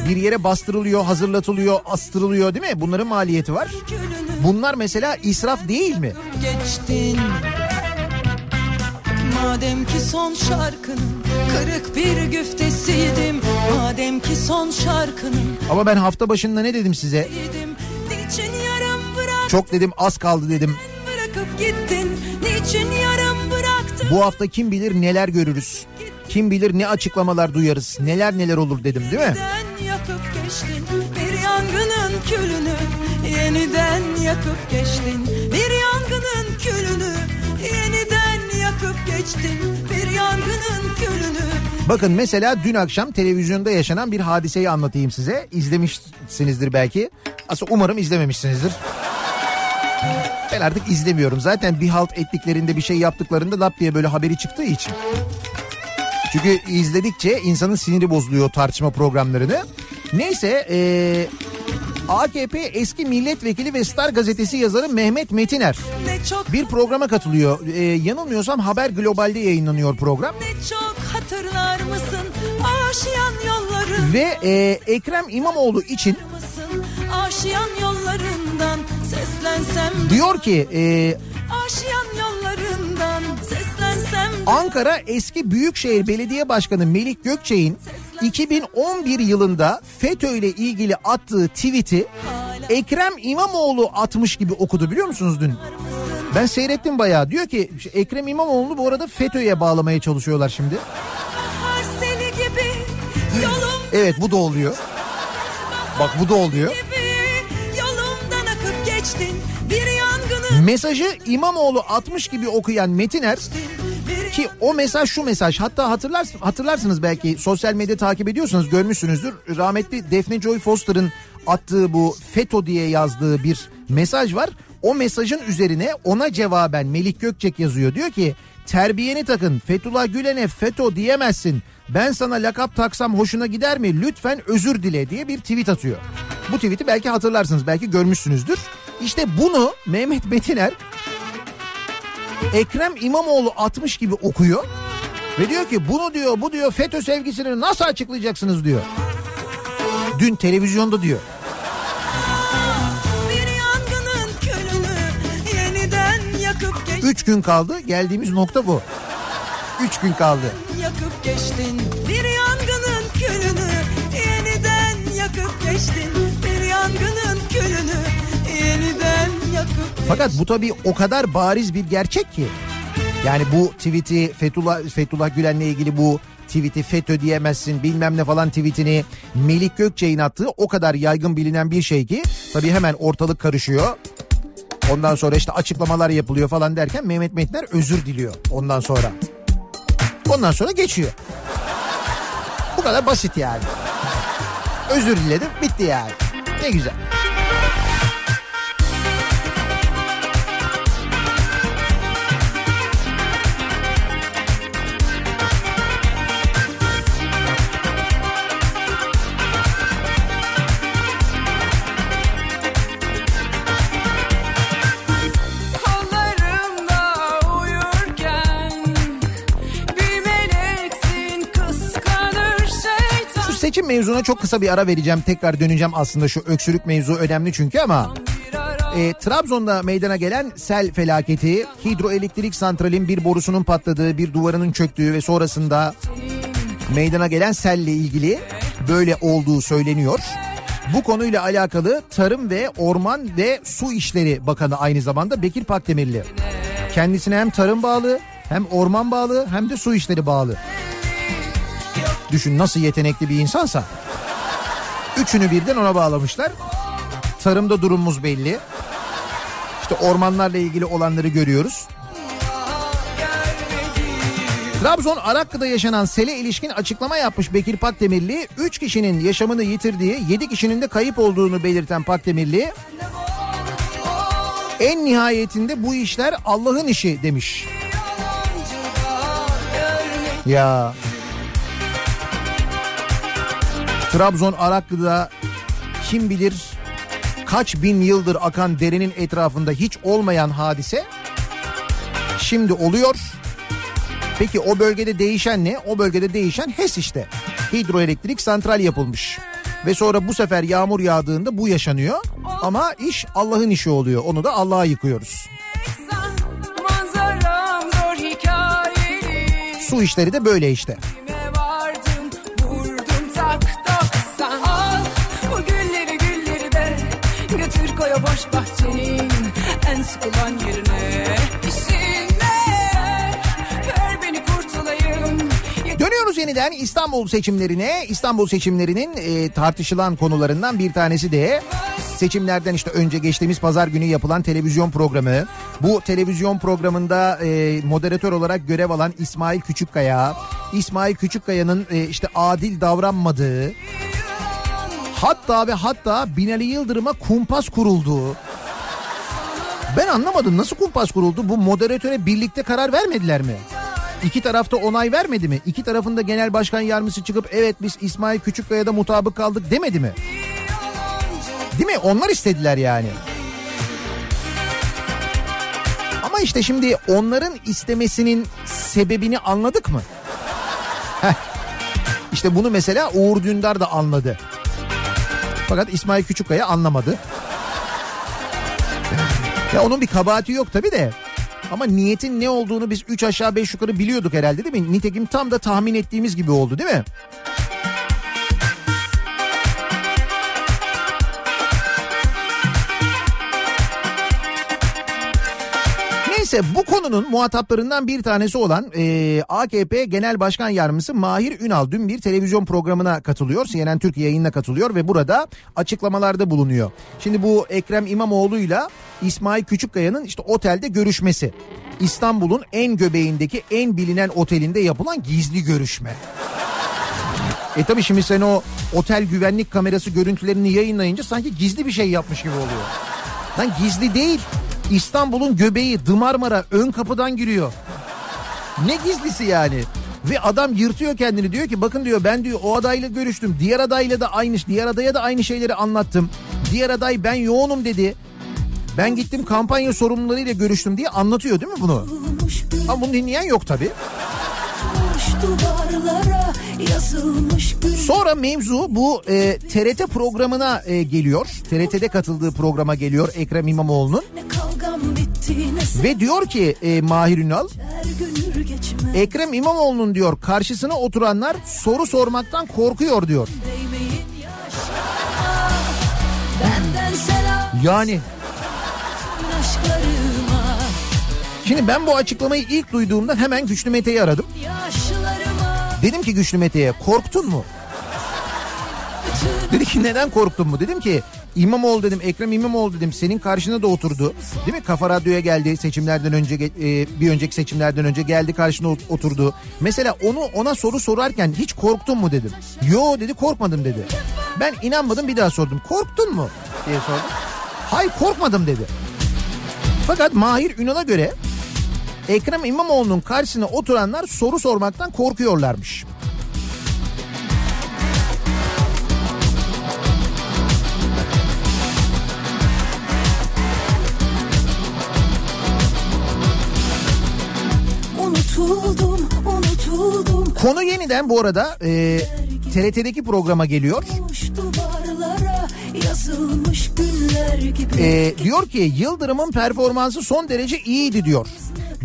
Bir yere bastırılıyor, hazırlatılıyor, astırılıyor değil mi? Bunların maliyeti var. Bunlar mesela israf değil mi? geçtin Madem ki son şarkının kırık bir güftesiydim Madem ki son şarkının Ama ben hafta başında ne dedim size? Çok dedim az kaldı dedim. bırakıp gittin Niçin yarım bıraktın Bu hafta kim bilir neler görürüz. Kim bilir ne açıklamalar duyarız. Neler neler olur dedim değil mi? Geçtin bir yangının külünü Yeniden yakıp geçtin bir yangının külünü Yeniden yakıp geçtin bir yangının külünü Bakın mesela dün akşam televizyonda yaşanan bir hadiseyi anlatayım size. İzlemişsinizdir belki. Aslında umarım izlememişsinizdir. Ben artık izlemiyorum. Zaten bir halt ettiklerinde bir şey yaptıklarında lap diye böyle haberi çıktığı için. Çünkü izledikçe insanın siniri bozuluyor tartışma programlarını. Neyse eee AKP eski milletvekili ve Star gazetesi yazarı Mehmet Metiner bir programa katılıyor. Eee, yanılmıyorsam Haber Global'de yayınlanıyor program. mısın Ve e, Ekrem İmamoğlu için diyor ki e, Aşiyan yollarından seslensem Ankara eski Büyükşehir Belediye Başkanı Melik Gökçek'in 2011 yılında FETÖ ile ilgili attığı tweet'i Ekrem İmamoğlu atmış gibi okudu biliyor musunuz dün? Ben seyrettim bayağı. Diyor ki Ekrem İmamoğlu bu arada FETÖ'ye bağlamaya çalışıyorlar şimdi. Evet bu da oluyor. Bak bu da oluyor. Mesajı İmamoğlu atmış gibi okuyan Metiner Ki o mesaj şu mesaj hatta hatırlar, hatırlarsınız belki sosyal medya takip ediyorsanız görmüşsünüzdür. Rahmetli Defne Joy Foster'ın attığı bu FETÖ diye yazdığı bir mesaj var. O mesajın üzerine ona cevaben Melik Gökçek yazıyor. Diyor ki terbiyeni takın Fethullah Gülen'e FETÖ diyemezsin. Ben sana lakap taksam hoşuna gider mi? Lütfen özür dile diye bir tweet atıyor. Bu tweet'i belki hatırlarsınız belki görmüşsünüzdür. İşte bunu Mehmet Metiner Ekrem İmamoğlu atmış gibi okuyor. Ve diyor ki bunu diyor bu diyor FETÖ sevgisini nasıl açıklayacaksınız diyor. Dün televizyonda diyor. Üç gün kaldı. Geldiğimiz nokta bu. Üç gün kaldı. yakıp geçtin bir yangının külünü yeniden yakıp geçtin Fakat bu tabii o kadar bariz bir gerçek ki. Yani bu tweet'i Fethullah, Fethullah Gülen'le ilgili bu tweet'i FETÖ diyemezsin bilmem ne falan tweetini Melik Gökçe'nin attığı o kadar yaygın bilinen bir şey ki tabii hemen ortalık karışıyor. Ondan sonra işte açıklamalar yapılıyor falan derken Mehmet Metiner özür diliyor ondan sonra. Ondan sonra geçiyor. Bu kadar basit yani. Özür diledim bitti yani. Ne güzel. Seçim mevzuna çok kısa bir ara vereceğim. Tekrar döneceğim aslında şu öksürük mevzu önemli çünkü ama... E, Trabzon'da meydana gelen sel felaketi, hidroelektrik santralin bir borusunun patladığı, bir duvarının çöktüğü ve sonrasında meydana gelen selle ilgili böyle olduğu söyleniyor. Bu konuyla alakalı Tarım ve Orman ve Su İşleri Bakanı aynı zamanda Bekir Pakdemirli. Kendisine hem tarım bağlı, hem orman bağlı, hem de su işleri bağlı. Düşün nasıl yetenekli bir insansa. Üçünü birden ona bağlamışlar. Tarımda durumumuz belli. İşte ormanlarla ilgili olanları görüyoruz. Trabzon Arakkı'da yaşanan sele ilişkin açıklama yapmış Bekir Pakdemirli. 3 kişinin yaşamını yitirdiği, 7 kişinin de kayıp olduğunu belirten Pakdemirli. En nihayetinde bu işler Allah'ın işi demiş. Ya. Trabzon Araklı'da kim bilir kaç bin yıldır akan derenin etrafında hiç olmayan hadise şimdi oluyor. Peki o bölgede değişen ne? O bölgede değişen HES işte. Hidroelektrik santral yapılmış. Ve sonra bu sefer yağmur yağdığında bu yaşanıyor. Ama iş Allah'ın işi oluyor. Onu da Allah'a yıkıyoruz. Su işleri de böyle işte. Boş yeniden İstanbul seçimlerine. İstanbul seçimlerinin e, tartışılan konularından bir tanesi de seçimlerden işte önce geçtiğimiz pazar günü yapılan televizyon programı. Bu televizyon programında e, moderatör olarak görev alan İsmail Küçükkaya. İsmail Küçükkaya'nın e, işte adil davranmadığı hatta ve hatta Binali Yıldırım'a kumpas kurulduğu. Ben anlamadım nasıl kumpas kuruldu? Bu moderatöre birlikte karar vermediler mi? İki tarafta onay vermedi mi? İki tarafında genel başkan yardımcısı çıkıp evet biz İsmail Küçükkaya'da mutabık kaldık demedi mi? Değil mi? Onlar istediler yani. Ama işte şimdi onların istemesinin sebebini anladık mı? Heh. İşte bunu mesela Uğur Dündar da anladı. Fakat İsmail Küçükkaya anlamadı. Ya onun bir kabahati yok tabii de. Ama niyetin ne olduğunu biz 3 aşağı 5 yukarı biliyorduk herhalde değil mi? Nitekim tam da tahmin ettiğimiz gibi oldu değil mi? Neyse bu konunun muhataplarından bir tanesi olan e, AKP Genel Başkan Yardımcısı Mahir Ünal dün bir televizyon programına katılıyor. CNN Türk yayınına katılıyor ve burada açıklamalarda bulunuyor. Şimdi bu Ekrem İmamoğlu'yla İsmail Küçükkaya'nın işte otelde görüşmesi. İstanbul'un en göbeğindeki en bilinen otelinde yapılan gizli görüşme. E tabi şimdi sen o otel güvenlik kamerası görüntülerini yayınlayınca sanki gizli bir şey yapmış gibi oluyor. Lan gizli değil. İstanbul'un göbeği Dımarmara ön kapıdan giriyor. Ne gizlisi yani? Ve adam yırtıyor kendini diyor ki bakın diyor ben diyor o adayla görüştüm. Diğer adayla da aynı diğer adaya da aynı şeyleri anlattım. Diğer aday ben yoğunum dedi. Ben gittim kampanya sorumlularıyla görüştüm diye anlatıyor değil mi bunu? Ama bunu dinleyen yok tabii. Sonra mevzu bu e, TRT programına e, geliyor. TRT'de katıldığı programa geliyor Ekrem İmamoğlu'nun. Ve diyor ki e, Mahir Ünal Ekrem İmamoğlu'nun diyor karşısına oturanlar soru sormaktan korkuyor diyor. Yani şimdi ben bu açıklamayı ilk duyduğumda hemen Güçlü Mete'yi aradım. Yaşlarıma Dedim ki Güçlü Mete'ye korktun mu? Dedi ki neden korktun mu? Dedim ki İmamoğlu dedim Ekrem İmamoğlu dedim senin karşına da oturdu. Değil mi? Kafa Radyo'ya geldi seçimlerden önce e, bir önceki seçimlerden önce geldi karşına ot- oturdu. Mesela onu ona soru sorarken hiç korktun mu dedim. Yo dedi korkmadım dedi. Ben inanmadım bir daha sordum. Korktun mu? diye sordum. Hayır korkmadım dedi. Fakat Mahir Ünal'a göre Ekrem İmamoğlu'nun karşısına oturanlar soru sormaktan korkuyorlarmış. Unutuldum unutuldum Konu yeniden bu arada e, TRT'deki programa geliyor. E, diyor ki Yıldırım'ın performansı son derece iyiydi diyor.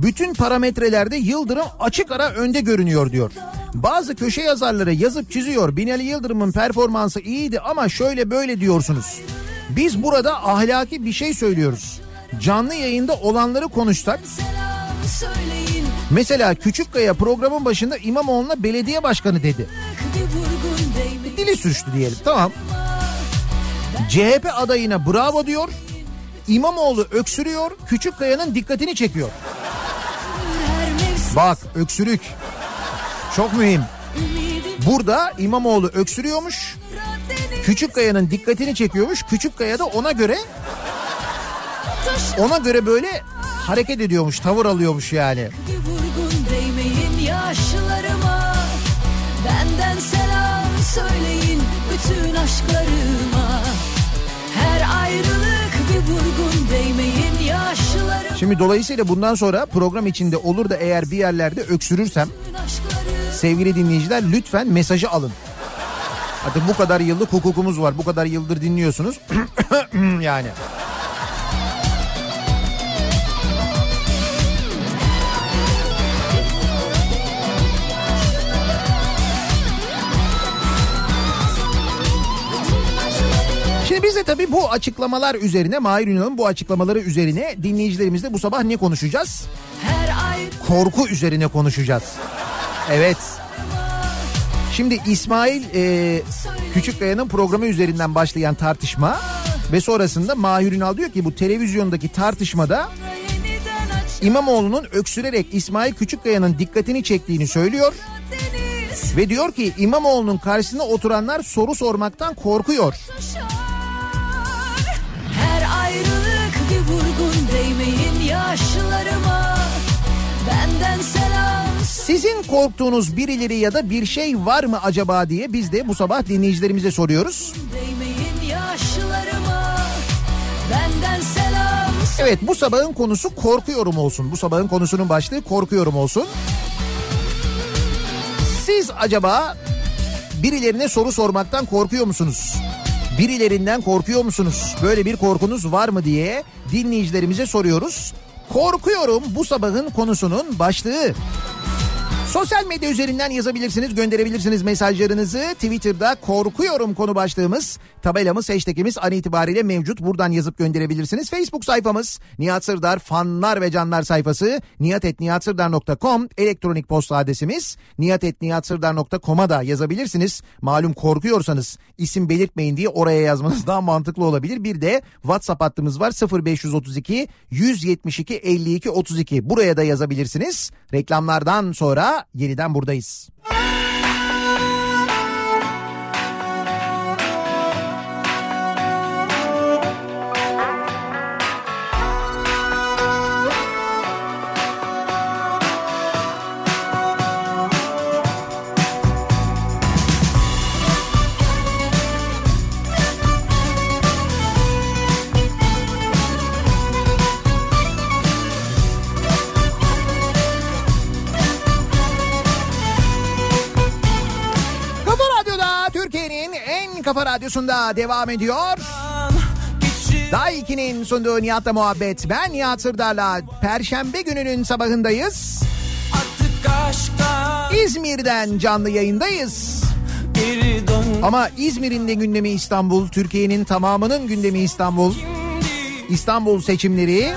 Bütün parametrelerde Yıldırım açık ara önde görünüyor diyor. Bazı köşe yazarları yazıp çiziyor. Binali Yıldırım'ın performansı iyiydi ama şöyle böyle diyorsunuz. Biz burada ahlaki bir şey söylüyoruz. Canlı yayında olanları konuşsak mesela Küçükkaya programın başında İmamoğlu'na belediye başkanı dedi. Dili sürçtü diyelim tamam. CHP adayına bravo diyor. İmamoğlu öksürüyor. Küçükkaya'nın dikkatini çekiyor. Bak öksürük. Çok mühim. Burada İmamoğlu öksürüyormuş. Küçükkaya'nın dikkatini çekiyormuş. Küçükkaya da ona göre ona göre böyle hareket ediyormuş, tavır alıyormuş yani. Benden selam söyleyin bütün aşklarıma Şimdi dolayısıyla bundan sonra program içinde olur da eğer bir yerlerde öksürürsem sevgili dinleyiciler lütfen mesajı alın. Artık bu kadar yıllık hukukumuz var. Bu kadar yıldır dinliyorsunuz. yani. Şimdi biz de tabii bu açıklamalar üzerine Mahir Ünal'ın bu açıklamaları üzerine dinleyicilerimizle bu sabah ne konuşacağız? Korku üzerine konuşacağız. Evet. Şimdi İsmail e, Küçükkaya'nın programı üzerinden başlayan tartışma ve sonrasında Mahir Ünal diyor ki bu televizyondaki tartışmada İmamoğlu'nun öksürerek İsmail Küçükkaya'nın dikkatini çektiğini söylüyor ve diyor ki İmamoğlu'nun karşısına oturanlar soru sormaktan korkuyor. Sizin korktuğunuz birileri ya da bir şey var mı acaba diye biz de bu sabah dinleyicilerimize soruyoruz. Evet bu sabahın konusu korkuyorum olsun. Bu sabahın konusunun başlığı korkuyorum olsun. Siz acaba birilerine soru sormaktan korkuyor musunuz? Birilerinden korkuyor musunuz? Böyle bir korkunuz var mı diye dinleyicilerimize soruyoruz. Korkuyorum bu sabahın konusunun başlığı. Sosyal medya üzerinden yazabilirsiniz, gönderebilirsiniz mesajlarınızı. Twitter'da korkuyorum konu başlığımız, tabelamız, hashtagimiz an itibariyle mevcut. Buradan yazıp gönderebilirsiniz. Facebook sayfamız Nihat Sırdar fanlar ve canlar sayfası nihatetnihatsırdar.com elektronik posta adresimiz nihatetnihatsırdar.com'a da yazabilirsiniz. Malum korkuyorsanız isim belirtmeyin diye oraya yazmanız daha mantıklı olabilir. Bir de WhatsApp hattımız var 0532 172 52 32 buraya da yazabilirsiniz. Reklamlardan sonra yeniden buradayız. Kafa radyosunda devam ediyor. Daiki'nin sunduğu Nihat'la muhabbet. Ben Nihat Sırdar'la Perşembe gününün sabahındayız. İzmir'den canlı yayındayız. Ama İzmir'in de gündemi İstanbul, Türkiye'nin tamamının gündemi İstanbul. İstanbul seçimleri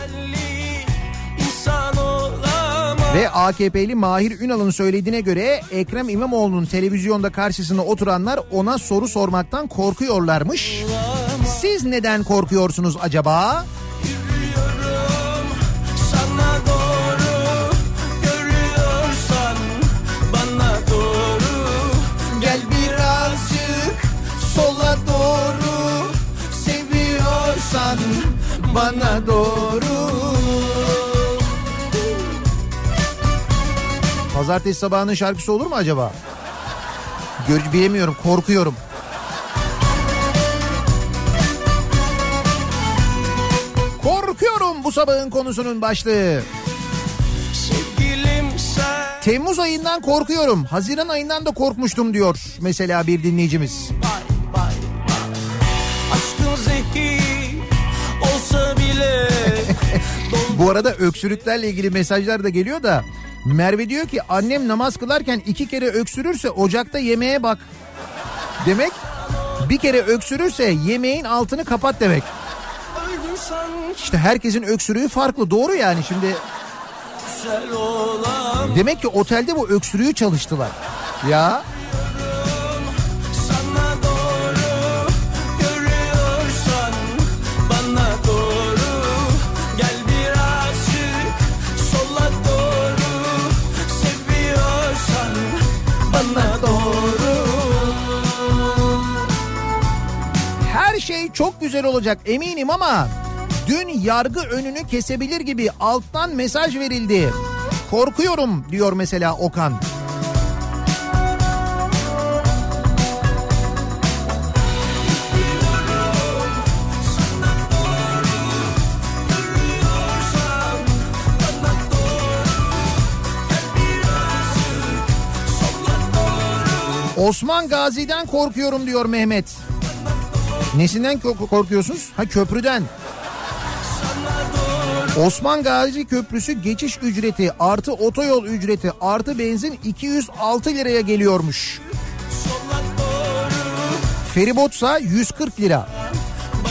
ve AKP'li Mahir Ünal'ın söylediğine göre Ekrem İmamoğlu'nun televizyonda karşısına oturanlar ona soru sormaktan korkuyorlarmış. Siz neden korkuyorsunuz acaba? Bana doğru. Pazartesi sabahının şarkısı olur mu acaba? Gör, bilemiyorum korkuyorum. Korkuyorum bu sabahın konusunun başlığı. Temmuz ayından korkuyorum. Haziran ayından da korkmuştum diyor mesela bir dinleyicimiz. Bay bay bay Aşkın zehir olsa bile Bu arada öksürüklerle ilgili mesajlar da geliyor da Merve diyor ki annem namaz kılarken iki kere öksürürse ocakta yemeğe bak. Demek bir kere öksürürse yemeğin altını kapat demek. İşte herkesin öksürüğü farklı doğru yani şimdi demek ki otelde bu öksürüğü çalıştılar. Ya çok güzel olacak eminim ama dün yargı önünü kesebilir gibi alttan mesaj verildi. Korkuyorum diyor mesela Okan. Osman Gazi'den korkuyorum diyor Mehmet. Nesinden ko- korkuyorsunuz? Ha köprüden. Osman Gazi Köprüsü geçiş ücreti artı otoyol ücreti artı benzin 206 liraya geliyormuş. Feribotsa 140 lira.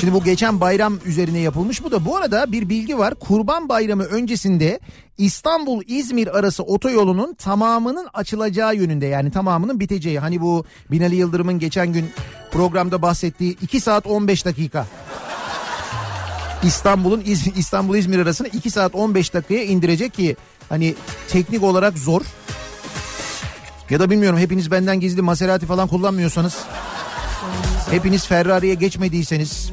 Şimdi bu geçen bayram üzerine yapılmış bu da bu arada bir bilgi var. Kurban Bayramı öncesinde İstanbul-İzmir arası otoyolunun tamamının açılacağı yönünde yani tamamının biteceği. Hani bu Binali Yıldırım'ın geçen gün programda bahsettiği 2 saat 15 dakika. İstanbul'un İstanbul İzmir arasını 2 saat 15 dakikaya indirecek ki hani teknik olarak zor. Ya da bilmiyorum hepiniz benden gizli Maserati falan kullanmıyorsanız hepiniz Ferrari'ye geçmediyseniz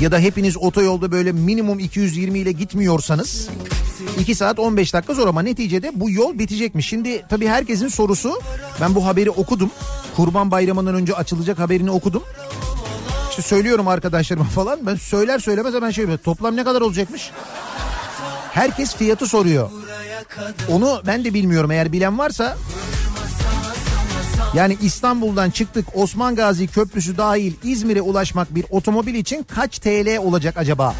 ya da hepiniz otoyolda böyle minimum 220 ile gitmiyorsanız 2 saat 15 dakika zor ama neticede bu yol bitecekmiş. Şimdi tabii herkesin sorusu ben bu haberi okudum. Kurban Bayramı'ndan önce açılacak haberini okudum. İşte söylüyorum arkadaşlarıma falan. Ben söyler söylemez hemen şey yapıyor. Toplam ne kadar olacakmış? Herkes fiyatı soruyor. Onu ben de bilmiyorum eğer bilen varsa. Yani İstanbul'dan çıktık Osman Gazi Köprüsü dahil İzmir'e ulaşmak bir otomobil için kaç TL olacak acaba?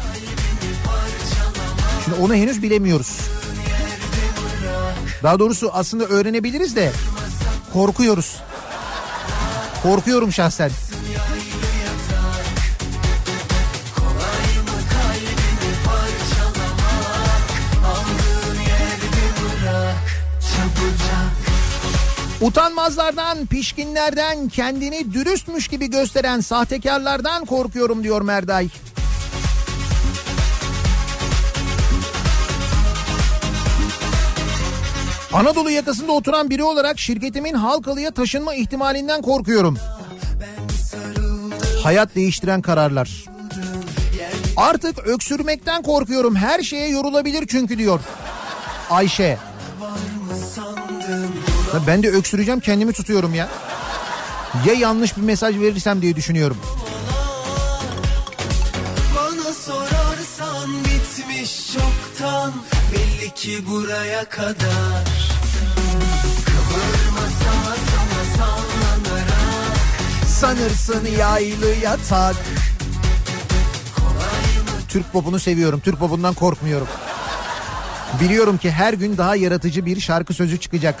Şimdi onu henüz bilemiyoruz. Daha doğrusu aslında öğrenebiliriz de korkuyoruz. Korkuyorum şahsen. Utanmazlardan, pişkinlerden, kendini dürüstmüş gibi gösteren sahtekarlardan korkuyorum diyor Merday. Anadolu yakasında oturan biri olarak şirketimin Halkalı'ya taşınma ihtimalinden korkuyorum. Hayat değiştiren kararlar. Artık öksürmekten korkuyorum. Her şeye yorulabilir çünkü diyor. Ayşe. Ya ben de öksüreceğim kendimi tutuyorum ya. Ya yanlış bir mesaj verirsem diye düşünüyorum. Bana sorarsan bitmiş çoktan Belli ki buraya kadar sallanarak Sanırsın yaylı yatak. Türk popunu seviyorum. Türk popundan korkmuyorum. Biliyorum ki her gün daha yaratıcı bir şarkı sözü çıkacak.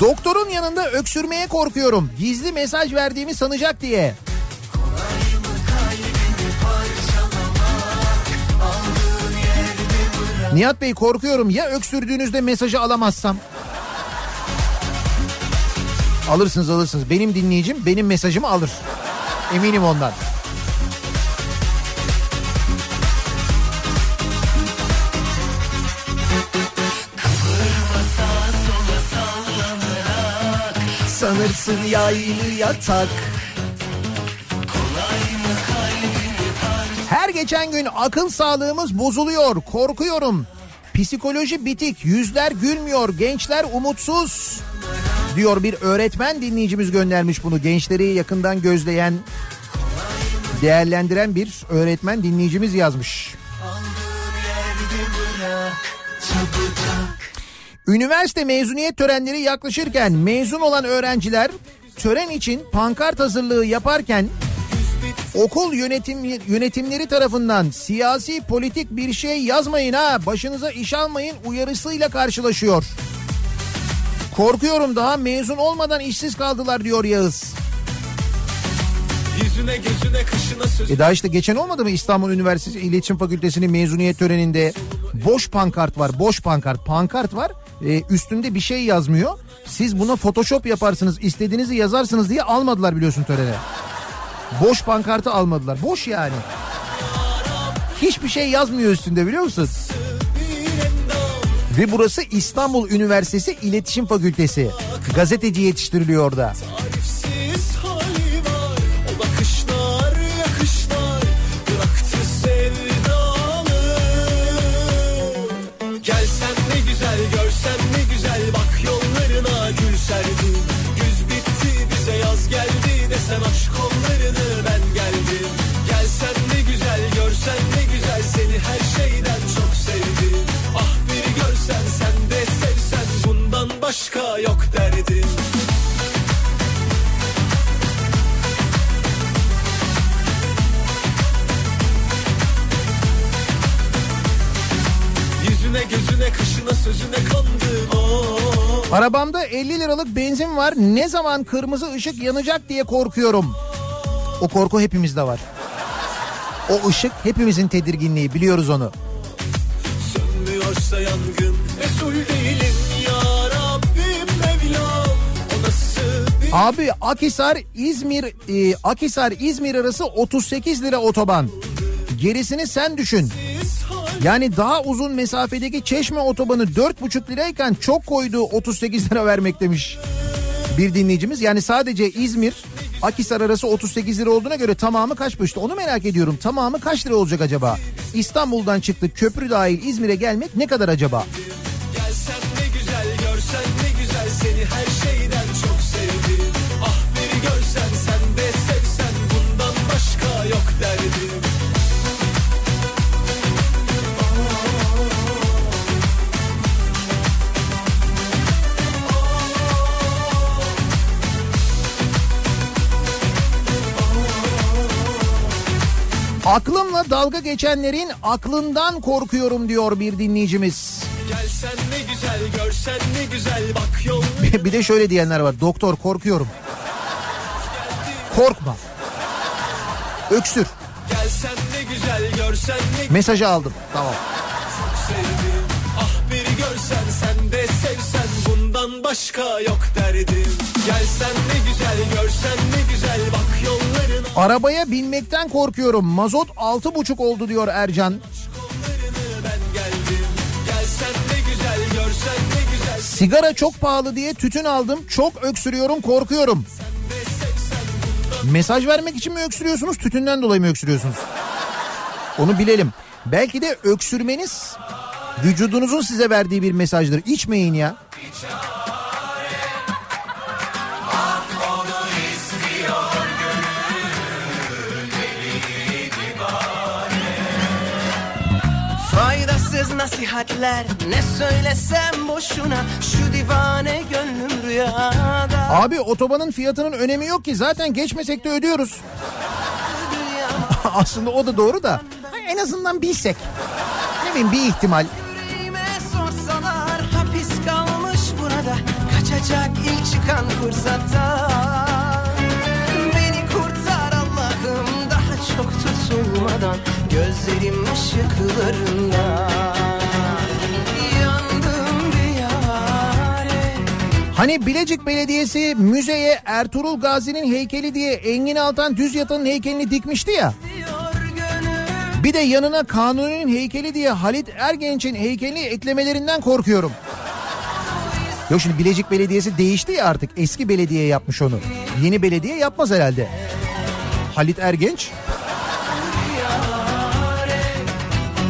Doktorun yanında öksürmeye korkuyorum. Gizli mesaj verdiğimi sanacak diye. Nihat Bey korkuyorum ya öksürdüğünüzde mesajı alamazsam. Alırsınız alırsınız. Benim dinleyicim benim mesajımı alır. Eminim ondan. Sanırsın yaylı yatak. Her geçen gün akıl sağlığımız bozuluyor. Korkuyorum. Psikoloji bitik. Yüzler gülmüyor. Gençler umutsuz. Diyor bir öğretmen dinleyicimiz göndermiş bunu. Gençleri yakından gözleyen, değerlendiren bir öğretmen dinleyicimiz yazmış. Üniversite mezuniyet törenleri yaklaşırken mezun olan öğrenciler tören için pankart hazırlığı yaparken okul yönetim yönetimleri tarafından siyasi politik bir şey yazmayın ha başınıza iş almayın uyarısıyla karşılaşıyor. Korkuyorum daha mezun olmadan işsiz kaldılar diyor Yağız. Yüzüne gözüne kışına söz E daha işte geçen olmadı mı İstanbul Üniversitesi İletişim Fakültesi'nin mezuniyet töreninde boş pankart var boş pankart pankart var e, üstünde bir şey yazmıyor. Siz buna photoshop yaparsınız istediğinizi yazarsınız diye almadılar biliyorsun törene. Boş pankartı almadılar boş yani. Hiçbir şey yazmıyor üstünde biliyor musun? Ve burası İstanbul Üniversitesi İletişim Fakültesi. Gazeteci yetiştiriliyor orada. Tarifsiz Desen aşk kollarını ben geldim. Gelsen ne güzel görsen ne güzel. Seni her şeyden çok sevdim. Ah bir görsen sen de sevsen. Bundan başka yok derdim Yüzüne gözüne kaşına sözüne kandım oh. Arabamda 50 liralık benzin var. Ne zaman kırmızı ışık yanacak diye korkuyorum. O korku hepimizde var. O ışık hepimizin tedirginliği biliyoruz onu. Sönmüyorsa yangın Resul değilim ya Rabbim Mevlam Abi Akisar İzmir e, Akisar İzmir arası 38 lira otoban. Gerisini sen düşün. Yani daha uzun mesafedeki Çeşme otobanı 4,5 lirayken çok koyduğu 38 lira vermek demiş bir dinleyicimiz. Yani sadece İzmir Akisar arası 38 lira olduğuna göre tamamı kaç işte onu merak ediyorum. Tamamı kaç lira olacak acaba? İstanbul'dan çıktık köprü dahil İzmir'e gelmek ne kadar acaba? Aklımla dalga geçenlerin aklından korkuyorum diyor bir dinleyicimiz. Gelsen ne güzel görsen ne güzel Bak yol bir de şöyle diyenler var. Doktor korkuyorum. Korkma. Öksür. Gelsen ne güzel görsen ne Mesajı aldım. Tamam. sevdim Ah bir görsen sen de sevsen Bundan başka yok derdim Gelsen ne güzel görsen ne güzel Bak yollarına Arabaya binmekten korkuyorum. Mazot altı buçuk oldu diyor Ercan. kollarını ben geldim Gelsen ne güzel görsen ne güzel Sigara çok pahalı diye tütün aldım. Çok öksürüyorum, korkuyorum. Mesaj vermek için mi öksürüyorsunuz, tütünden dolayı mı öksürüyorsunuz? Onu bilelim. Belki de öksürmeniz vücudunuzun size verdiği bir mesajdır. İçmeyin ya. Faydasız nasihatler. Ne söylesem boşuna Şu divane gönlüm rüyada. Abi otobanın fiyatının önemi yok ki. Zaten geçmesek de ödüyoruz. Aslında o da doğru da. En azından bilsek. Ne bileyim bir ihtimal. Sorsalar Hapis kalmış burada. Kaçacak ilk çıkan fırsatta Beni kurtar Allah'ım. Daha çok tutulmadan Gözlerim ışıklarında Hani Bilecik Belediyesi müzeye Ertuğrul Gazi'nin heykeli diye Engin Altan Düz Yatan'ın heykelini dikmişti ya. Bir de yanına Kanuni'nin heykeli diye Halit Ergenç'in heykelini eklemelerinden korkuyorum. Yok şimdi Bilecik Belediyesi değişti ya artık. Eski belediye yapmış onu. Yeni belediye yapmaz herhalde. Halit Ergenç.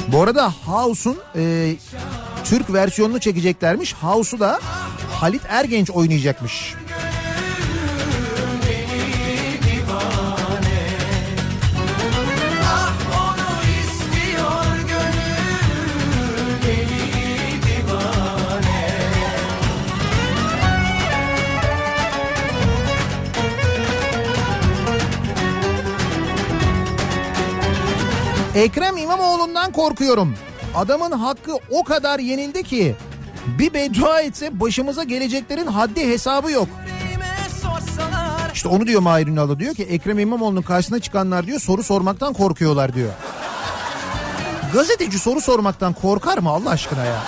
Bu arada House'un e, Türk versiyonunu çekeceklermiş. House'u da Halit Ergenç oynayacakmış. Ekrem İmamoğlu'ndan korkuyorum. Adamın hakkı o kadar yenildi ki bir beddua etse başımıza geleceklerin haddi hesabı yok. İşte onu diyor Mahir Ünal'da diyor ki Ekrem İmamoğlu'nun karşısına çıkanlar diyor soru sormaktan korkuyorlar diyor. Gazeteci soru sormaktan korkar mı Allah aşkına ya?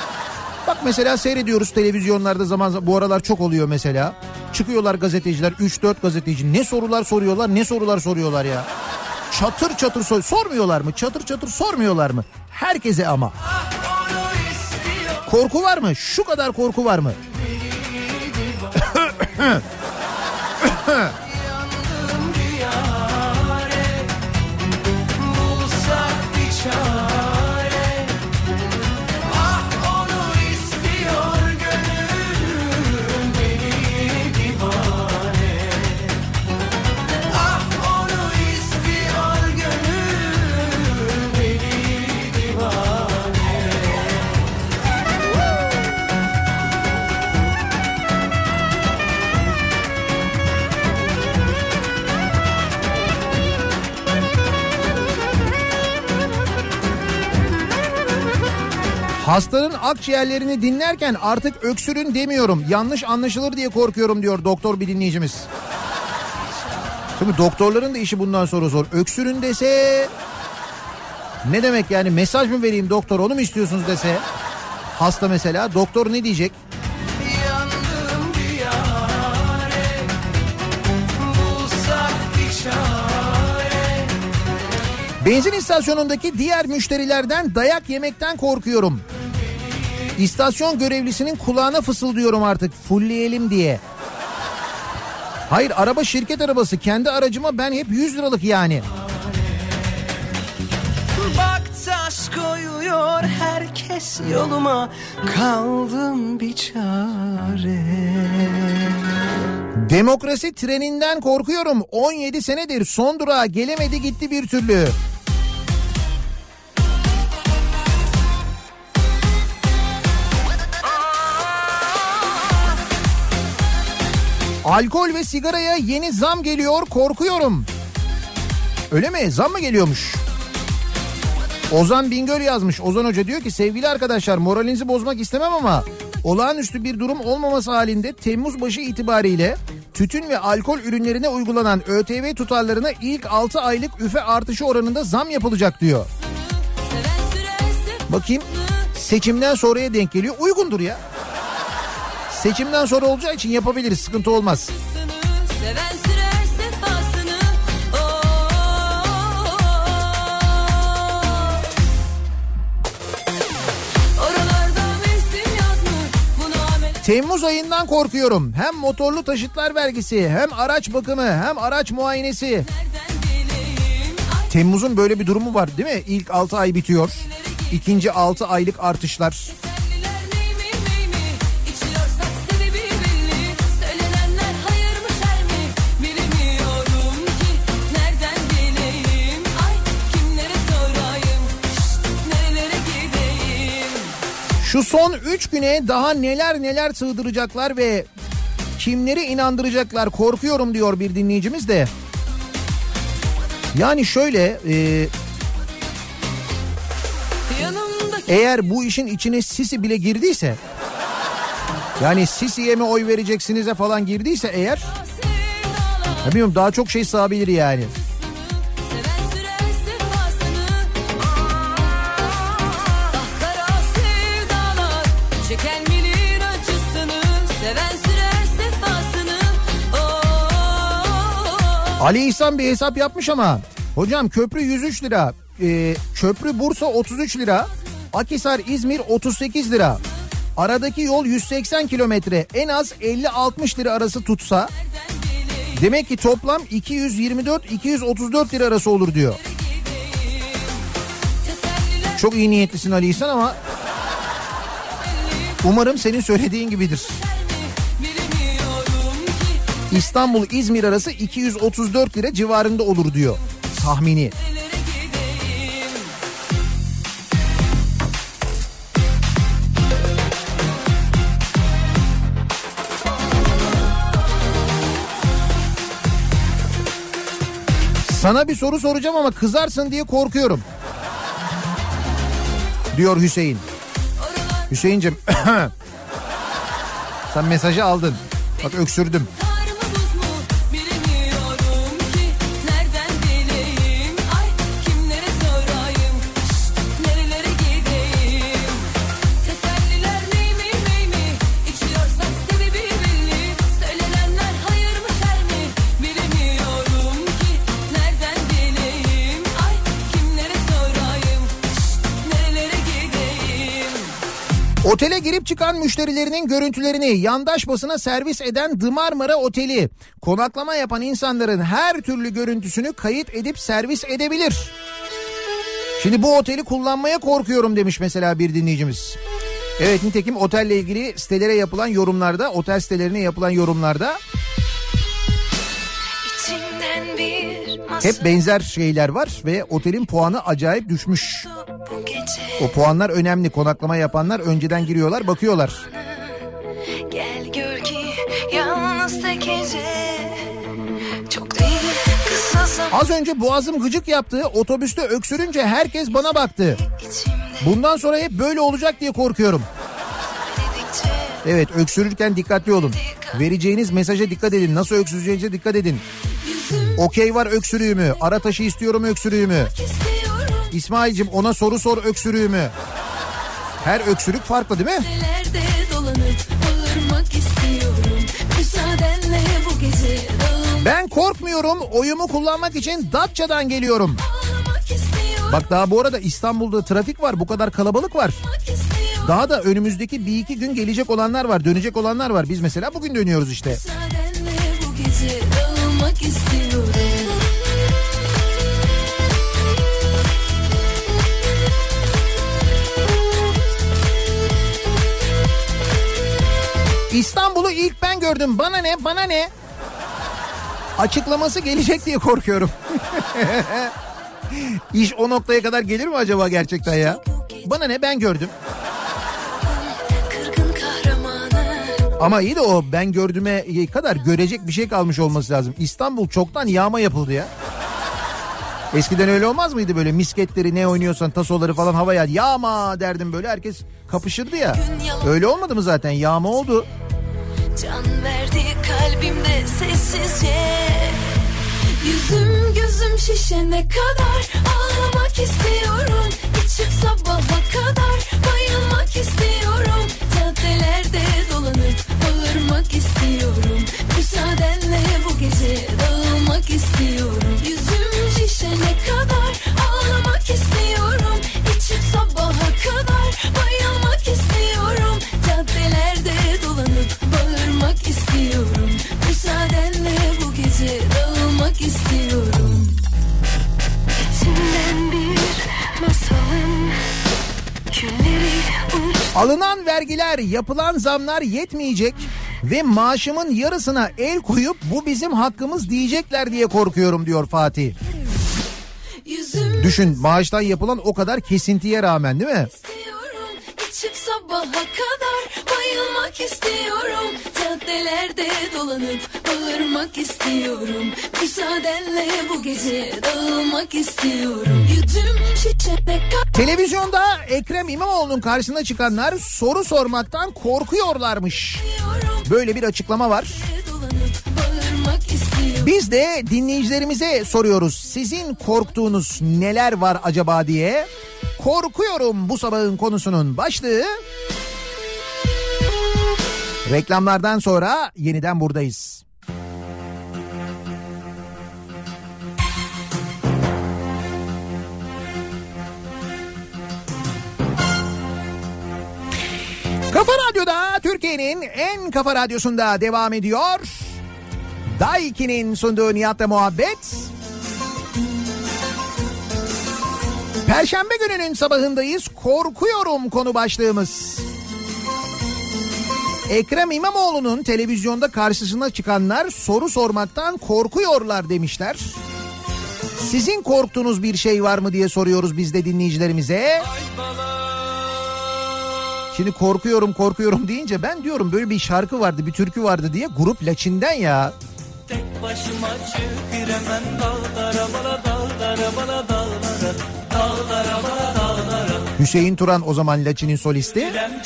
Bak mesela seyrediyoruz televizyonlarda zaman zaman bu aralar çok oluyor mesela. Çıkıyorlar gazeteciler 3-4 gazeteci ne sorular soruyorlar ne sorular soruyorlar ya. Çatır çatır sor sormuyorlar mı? Çatır çatır sormuyorlar mı? Herkese ama. İstiyor Korku var mı? Şu kadar korku var mı? Hastanın akciğerlerini dinlerken artık öksürün demiyorum. Yanlış anlaşılır diye korkuyorum diyor doktor bir dinleyicimiz. Şimdi doktorların da işi bundan sonra zor. Öksürün dese ne demek yani mesaj mı vereyim doktor onu mu istiyorsunuz dese. Hasta mesela doktor ne diyecek? Benzin istasyonundaki diğer müşterilerden dayak yemekten korkuyorum. İstasyon görevlisinin kulağına fısıldıyorum artık fullleyelim diye. Hayır araba şirket arabası kendi aracıma ben hep 100 liralık yani. Bak taş koyuyor herkes yoluma Kaldım bir çare Demokrasi treninden korkuyorum. 17 senedir son durağa gelemedi gitti bir türlü. Alkol ve sigaraya yeni zam geliyor korkuyorum. Öyle mi? Zam mı geliyormuş? Ozan Bingöl yazmış. Ozan Hoca diyor ki sevgili arkadaşlar moralinizi bozmak istemem ama olağanüstü bir durum olmaması halinde Temmuz başı itibariyle tütün ve alkol ürünlerine uygulanan ÖTV tutarlarına ilk 6 aylık üfe artışı oranında zam yapılacak diyor. Bakayım seçimden sonraya denk geliyor. Uygundur ya. Seçimden sonra olacağı için yapabiliriz sıkıntı olmaz. Seven yazmış Bunu amel Temmuz ayından korkuyorum. Hem motorlu taşıtlar vergisi hem araç bakımı hem araç muayenesi. Temmuz'un böyle bir durumu var değil mi? İlk 6 ay bitiyor. İkinci 6 aylık artışlar. Şu son 3 güne daha neler neler sığdıracaklar ve kimleri inandıracaklar korkuyorum diyor bir dinleyicimiz de. Yani şöyle e, eğer bu işin içine Sisi bile girdiyse yani Sisi'ye mi oy vereceksinize falan girdiyse eğer ya bilmiyorum daha çok şey sığabilir yani. Ali İhsan bir hesap yapmış ama hocam köprü 103 lira, e, köprü Bursa 33 lira, Akhisar İzmir 38 lira. Aradaki yol 180 kilometre en az 50-60 lira arası tutsa demek ki toplam 224-234 lira arası olur diyor. Çok iyi niyetlisin Ali İhsan ama umarım senin söylediğin gibidir. İstanbul İzmir arası 234 lira civarında olur diyor tahmini. Sana bir soru soracağım ama kızarsın diye korkuyorum. Diyor Hüseyin. Hüseyin'cim sen mesajı aldın. Bak öksürdüm. Otele girip çıkan müşterilerinin görüntülerini yandaş basına servis eden The Marmara Oteli konaklama yapan insanların her türlü görüntüsünü kayıt edip servis edebilir. Şimdi bu oteli kullanmaya korkuyorum demiş mesela bir dinleyicimiz. Evet nitekim otelle ilgili sitelere yapılan yorumlarda, otel sitelerine yapılan yorumlarda hep benzer şeyler var ve otelin puanı acayip düşmüş. O puanlar önemli. Konaklama yapanlar önceden giriyorlar, bakıyorlar. Gel gör ki yalnız tek gece Çok değil Az önce boğazım gıcık yaptı. Otobüste öksürünce herkes bana baktı. Bundan sonra hep böyle olacak diye korkuyorum. Evet öksürürken dikkatli olun. Vereceğiniz mesaja dikkat edin. Nasıl öksüreceğinize dikkat edin. Okey var öksürüğümü. Ara taşı istiyorum öksürüğümü. İsmail'cim ona soru sor öksürüğümü. Her öksürük farklı değil mi? Ben korkmuyorum. Oyumu kullanmak için Datça'dan geliyorum. Bak daha bu arada İstanbul'da trafik var. Bu kadar kalabalık var. Daha da önümüzdeki bir iki gün gelecek olanlar var. Dönecek olanlar var. Biz mesela bugün dönüyoruz işte. Müsaadenle bu gece dağılmak istiyorum İstanbul'u ilk ben gördüm. Bana ne bana ne? Açıklaması gelecek diye korkuyorum. İş o noktaya kadar gelir mi acaba gerçekten ya? Bana ne ben gördüm. Ama iyi de o ben gördüğüme kadar görecek bir şey kalmış olması lazım. İstanbul çoktan yağma yapıldı ya. Eskiden öyle olmaz mıydı böyle misketleri ne oynuyorsan tasoları falan havaya yağma derdim böyle herkes kapışırdı ya. Öyle olmadı mı zaten yağma oldu. Can verdi kalbimde sessizce Yüzüm gözüm şişene kadar ağlamak istiyorum İçip sabaha kadar bayılmak istiyorum Caddelerde dolanıp bağırmak istiyorum. Müsaadenle bu gece dağılmak istiyorum. Yüzüm şişene kadar ağlamak istiyorum. İçip sabaha kadar bayılmak istiyorum. Caddelerde dolanıp bağırmak istiyorum. Müsaadenle bu gece dağılmak istiyorum Alınan vergiler, yapılan zamlar yetmeyecek ve maaşımın yarısına el koyup bu bizim hakkımız diyecekler diye korkuyorum diyor Fatih. Yüzüm Düşün maaştan yapılan o kadar kesintiye rağmen değil mi? sabah sabaha kadar bayılmak istiyorum Caddelerde dolanıp bağırmak istiyorum Müsaadenle bu gece dağılmak istiyorum Yüzüm kadar Televizyonda Ekrem İmamoğlu'nun karşısına çıkanlar soru sormaktan korkuyorlarmış. Böyle bir açıklama var. Biz de dinleyicilerimize soruyoruz. Sizin korktuğunuz neler var acaba diye. Korkuyorum bu sabahın konusunun başlığı. Reklamlardan sonra yeniden buradayız. Kafa Radyo'da Türkiye'nin en kafa radyosunda devam ediyor. Daiki'nin sunduğu Nihat'la muhabbet. Perşembe gününün sabahındayız. Korkuyorum konu başlığımız. Ekrem İmamoğlu'nun televizyonda karşısına çıkanlar soru sormaktan korkuyorlar demişler. Sizin korktuğunuz bir şey var mı diye soruyoruz biz de dinleyicilerimize. Şimdi korkuyorum korkuyorum deyince ben diyorum böyle bir şarkı vardı bir türkü vardı diye grup Laçin'den ya. Tek başıma giremem dağlara bana dağlara bana dağlara Dağlara bana dağlara Hüseyin Turan o zaman Laçin'in solisti. Görürem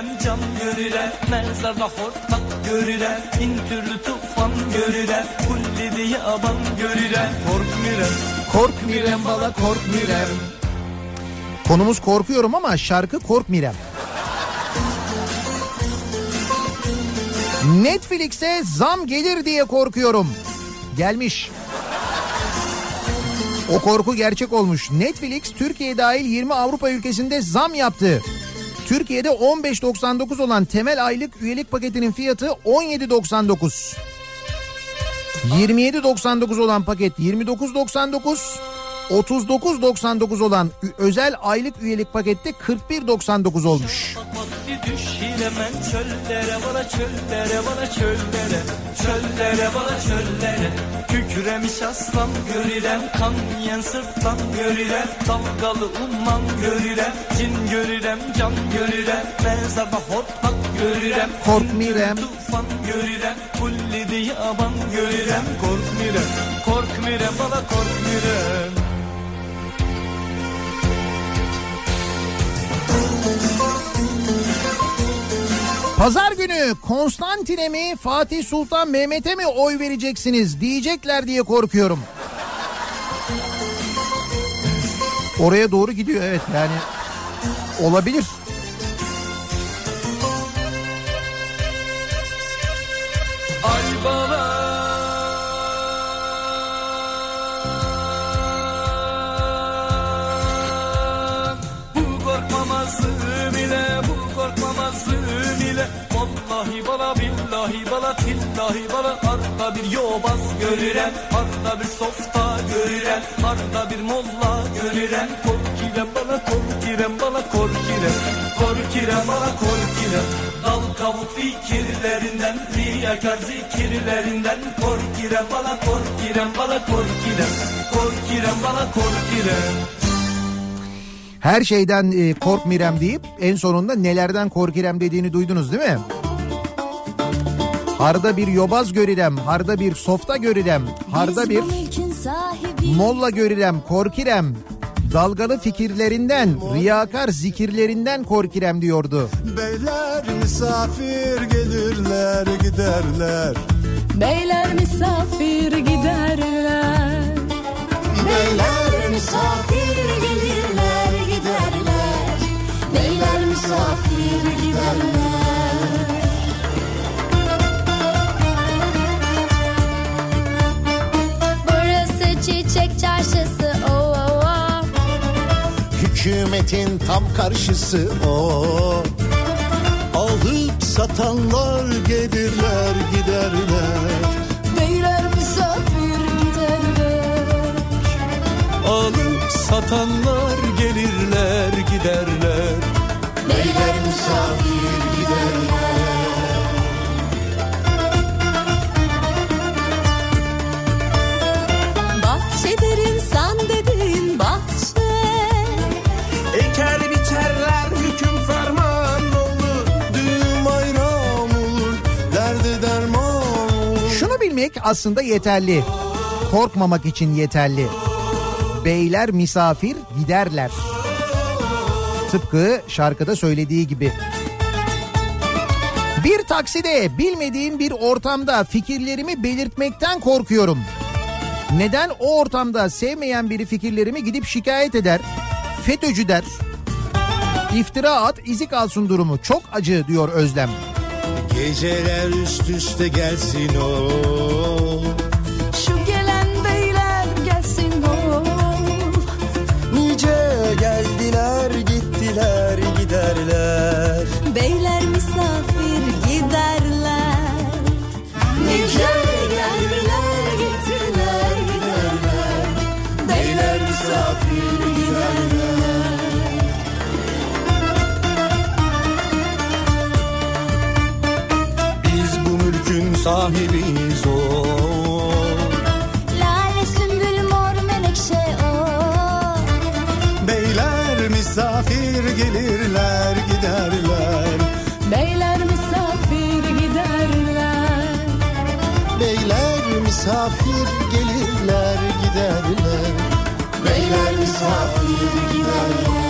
cin görürem can görürem Mezarda hortlak görürem Bin türlü tufan görürem Kulli diye aban görürem Korkmirem Korkmirem bala korkmirem. Konumuz korkuyorum ama şarkı korkmirem. Netflix'e zam gelir diye korkuyorum. Gelmiş. O korku gerçek olmuş. Netflix Türkiye dahil 20 Avrupa ülkesinde zam yaptı. Türkiye'de 15.99 olan temel aylık üyelik paketinin fiyatı 17.99. 27.99 olan paket 29.99. 39.99 olan özel aylık üyelik pakette 41.99 olmuş. Kükremiş aslan görürem Kan yiyen sırtlan görürem Dalgalı umman görürem Cin görürem can görürem Mezarda hortlak görürem Korkmirem. Tufan görürem Kulli diye aban görürem Korkmirem Korkmirem bana korkmirem Pazar günü Konstantin'e mi Fatih Sultan Mehmet'e mi oy vereceksiniz diyecekler diye korkuyorum. Oraya doğru gidiyor evet yani olabilir. Tillahi bala Arda bir yobaz görürem Arda bir softa görürem Arda bir molla görürem Korkirem bana korkirem bana korkirem. Korkirem bana korkirem. Dal kavuk fikirlerinden Riyakar zikirlerinden. Korkirem bana korkirem bana korkirem. Korkirem bana korkirem. Her şeyden e, korkmirem deyip en sonunda nelerden korkirem dediğini duydunuz değil mi? Harda bir yobaz görürem, harda bir softa görürem, harda bir molla görürem, korkirem. Dalgalı fikirlerinden, riyakar zikirlerinden korkirem diyordu. Beyler misafir gelirler giderler Beyler misafir giderler Beyler misafir gelirler giderler Beyler misafir giderler Hükümetin tam karşısı o. Alıp satanlar gelirler giderler. Beyler misafir giderler. Alıp satanlar gelirler giderler. Beyler misafir aslında yeterli. Korkmamak için yeterli. Beyler misafir giderler. Tıpkı şarkıda söylediği gibi. Bir takside bilmediğim bir ortamda fikirlerimi belirtmekten korkuyorum. Neden o ortamda sevmeyen biri fikirlerimi gidip şikayet eder, FETÖ'cü der, iftira at, izi kalsın durumu. Çok acı diyor Özlem. Geceler üst üste gelsin o giderler. Beyler misafir giderler. Nice geldiler gittiler giderler. Beyler misafir giderler. Biz bu mülkün sahibiyiz o gelirler giderler. Beyler misafir giderler. Beyler misafir gelirler giderler. Beyler misafir giderler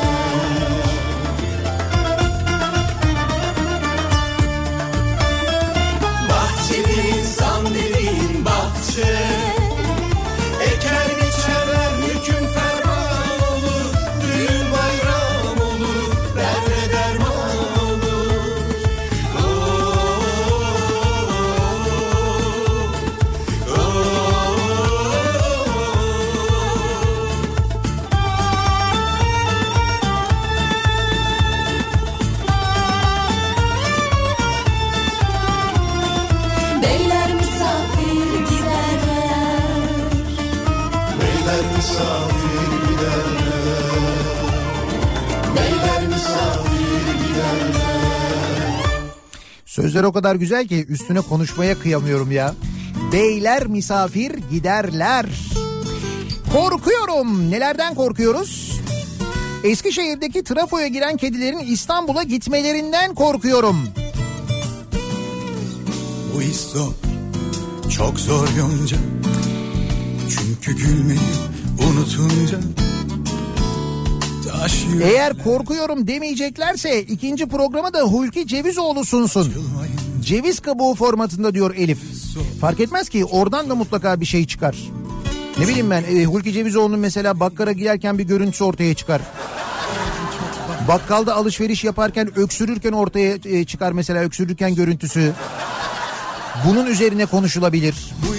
Sözler o kadar güzel ki üstüne konuşmaya kıyamıyorum ya. Beyler misafir giderler. Korkuyorum. Nelerden korkuyoruz? Eskişehir'deki trafoya giren kedilerin İstanbul'a gitmelerinden korkuyorum. Bu iş zor Çok zor Yonca Çünkü gülmeyi unutunca Taşıyor Eğer korkuyorum demeyeceklerse ikinci programı da Hulki Cevizoğlu sunsun. Ceviz kabuğu formatında diyor Elif. Fark etmez ki oradan da mutlaka bir şey çıkar. Ne bileyim ben e, Hulki Cevizoğlu'nun mesela bakkara girerken bir görüntüsü ortaya çıkar. Bakkalda alışveriş yaparken öksürürken ortaya e, çıkar mesela öksürürken görüntüsü. Bunun üzerine konuşulabilir. Bu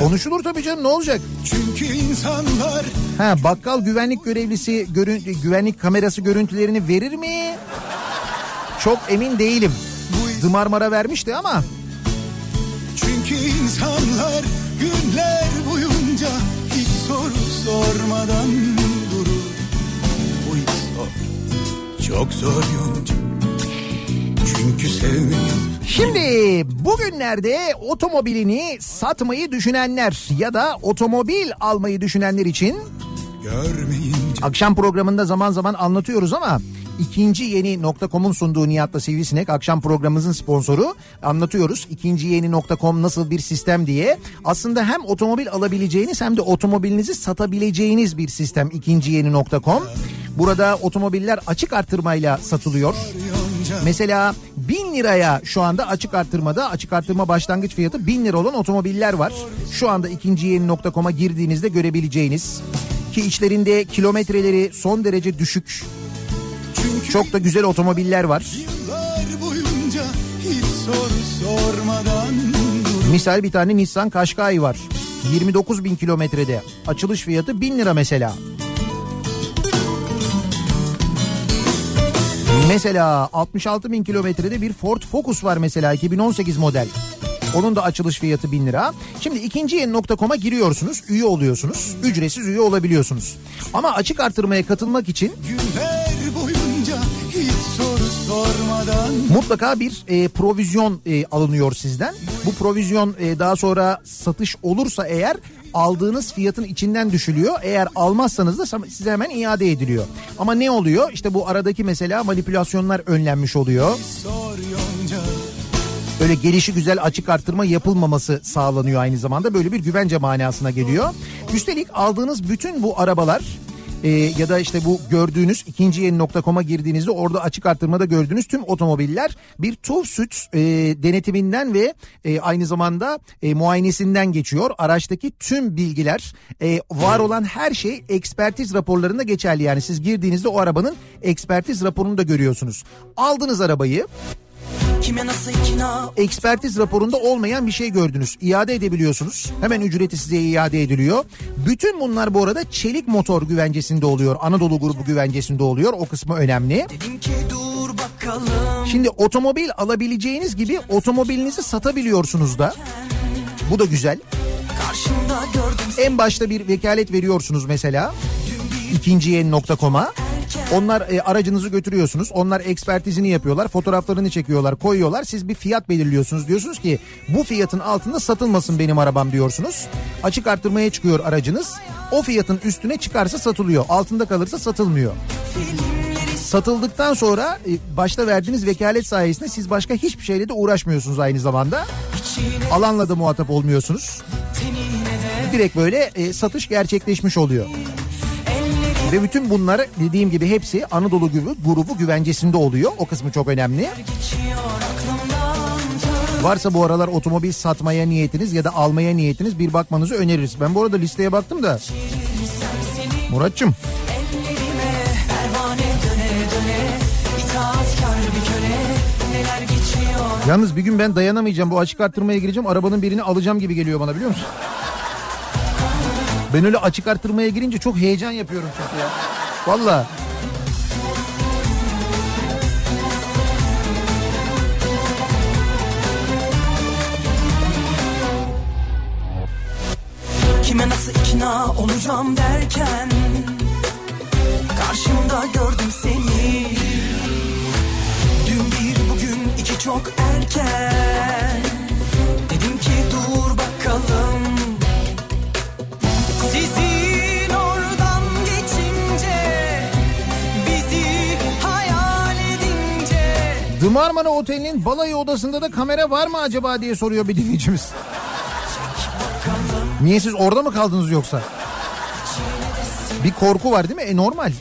Konuşulur tabii canım ne olacak? Çünkü insanlar Ha bakkal güvenlik görevlisi görün, güvenlik kamerası görüntülerini verir mi? Çok emin değilim. Dımarmara vermişti ama Çünkü insanlar günler boyunca hiç soru sormadan durur. Bu iş zor, çok zor Yonca. Çünkü sevmeyi Şimdi bugünlerde otomobilini satmayı düşünenler ya da otomobil almayı düşünenler için görmeyince akşam programında zaman zaman anlatıyoruz ama ikinci yeni nokta.com'un sunduğu Nihat'la Sivrisinek akşam programımızın sponsoru anlatıyoruz. İkinci yeni nokta.com nasıl bir sistem diye. Aslında hem otomobil alabileceğiniz hem de otomobilinizi satabileceğiniz bir sistem ikinci yeni nokta.com. Burada otomobiller açık artırmayla satılıyor. Mesela 1000 liraya şu anda açık artırmada açık artırma başlangıç fiyatı 1000 lira olan otomobiller var. Şu anda ikinci yeni nokta.com'a girdiğinizde görebileceğiniz ki içlerinde kilometreleri son derece düşük. Çok da güzel otomobiller var. Misal bir tane Nissan Qashqai var. 29 bin kilometrede. Açılış fiyatı 1000 lira mesela. Mesela 66 bin kilometrede bir Ford Focus var mesela 2018 model. Onun da açılış fiyatı 1000 lira. Şimdi ikinci yeni nokta.com'a giriyorsunuz, üye oluyorsunuz. Ücretsiz üye olabiliyorsunuz. Ama açık artırmaya katılmak için mutlaka bir e, provizyon e, alınıyor sizden. Bu provizyon e, daha sonra satış olursa eğer aldığınız fiyatın içinden düşülüyor. Eğer almazsanız da size hemen iade ediliyor. Ama ne oluyor? İşte bu aradaki mesela manipülasyonlar önlenmiş oluyor. Böyle gelişi güzel açık arttırma yapılmaması sağlanıyor aynı zamanda. Böyle bir güvence manasına geliyor. Üstelik aldığınız bütün bu arabalar e, ya da işte bu gördüğünüz ikinci yeni.com'a girdiğinizde orada açık arttırmada gördüğünüz tüm otomobiller bir TUV süt e, denetiminden ve e, aynı zamanda e, muayenesinden geçiyor. Araçtaki tüm bilgiler e, var olan her şey ekspertiz raporlarında geçerli. Yani siz girdiğinizde o arabanın ekspertiz raporunu da görüyorsunuz. Aldınız arabayı Kime nasıl ikna ekspertiz raporunda olmayan bir şey gördünüz. İade edebiliyorsunuz. Hemen ücreti size iade ediliyor. Bütün bunlar bu arada çelik motor güvencesinde oluyor. Anadolu grubu güvencesinde oluyor. O kısmı önemli. Dedim ki dur bakalım Şimdi otomobil alabileceğiniz gibi otomobilinizi satabiliyorsunuz da. Bu da güzel. En başta bir vekalet veriyorsunuz mesela. ikinci yeni.com'a. Onlar e, aracınızı götürüyorsunuz. Onlar ekspertizini yapıyorlar. Fotoğraflarını çekiyorlar, koyuyorlar. Siz bir fiyat belirliyorsunuz. Diyorsunuz ki bu fiyatın altında satılmasın benim arabam diyorsunuz. Açık arttırmaya çıkıyor aracınız. O fiyatın üstüne çıkarsa satılıyor. Altında kalırsa satılmıyor. Satıldıktan sonra e, başta verdiğiniz vekalet sayesinde siz başka hiçbir şeyle de uğraşmıyorsunuz aynı zamanda. Alanla da muhatap olmuyorsunuz. Direkt böyle e, satış gerçekleşmiş oluyor. Ve bütün bunlar dediğim gibi hepsi Anadolu grubu, grubu güvencesinde oluyor. O kısmı çok önemli. Varsa bu aralar otomobil satmaya niyetiniz ya da almaya niyetiniz bir bakmanızı öneririz. Ben bu arada listeye baktım da. Muratçım yalnız bir gün ben dayanamayacağım bu açık arttırmaya gireceğim arabanın birini alacağım gibi geliyor bana biliyor musun? Ben öyle açık arttırmaya girince çok heyecan yapıyorum çünkü ya. Valla. Kime nasıl ikna olacağım derken Karşımda gördüm seni Dün bir bugün iki çok erken Marmara Oteli'nin balayı odasında da kamera var mı acaba diye soruyor bir dinleyicimiz. Niye siz orada mı kaldınız yoksa? Bir korku var değil mi? E normal.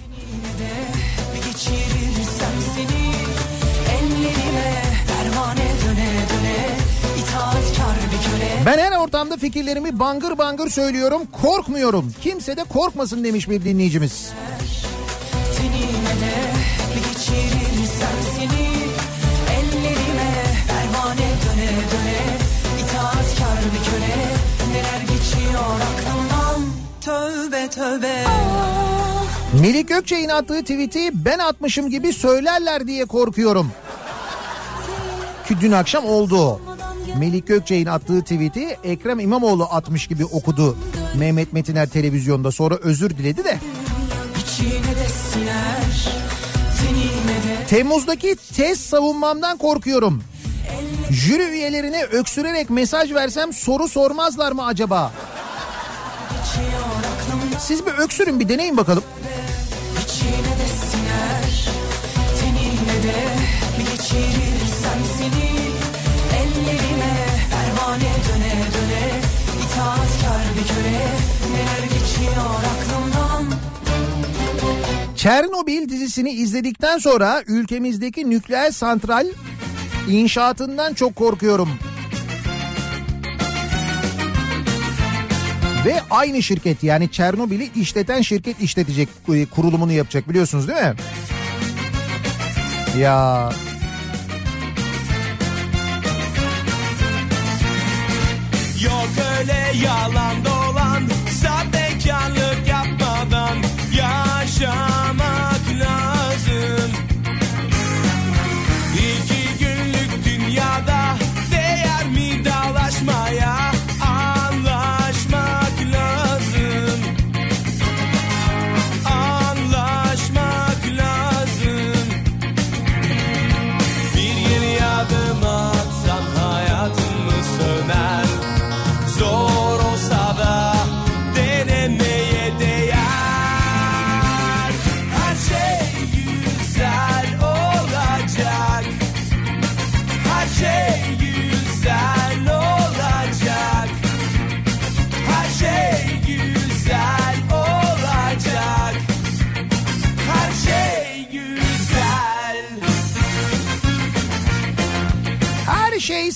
Ben her ortamda fikirlerimi bangır bangır söylüyorum. Korkmuyorum. Kimse de korkmasın demiş bir dinleyicimiz. Köle Neler geçiyor aklımdan tövbe tövbe Melik Gökçe'nin attığı tweet'i ben atmışım gibi söylerler diye korkuyorum. Ki dün akşam oldu. Melik Gökçe'nin attığı tweet'i Ekrem İmamoğlu atmış gibi okudu. Mehmet Metiner televizyonda sonra özür diledi de. Temmuz'daki tez savunmamdan korkuyorum. Jüri üyelerine öksürerek mesaj versem soru sormazlar mı acaba? Siz bir öksürün bir deneyin bakalım. Çernobil dizisini izledikten sonra ülkemizdeki nükleer santral inşaatından çok korkuyorum. Ve aynı şirket yani Çernobil'i işleten şirket işletecek e, kurulumunu yapacak biliyorsunuz değil mi? Ya Yok öyle yalan dolan Sahtekarlık yapmadan Yaşamak lazım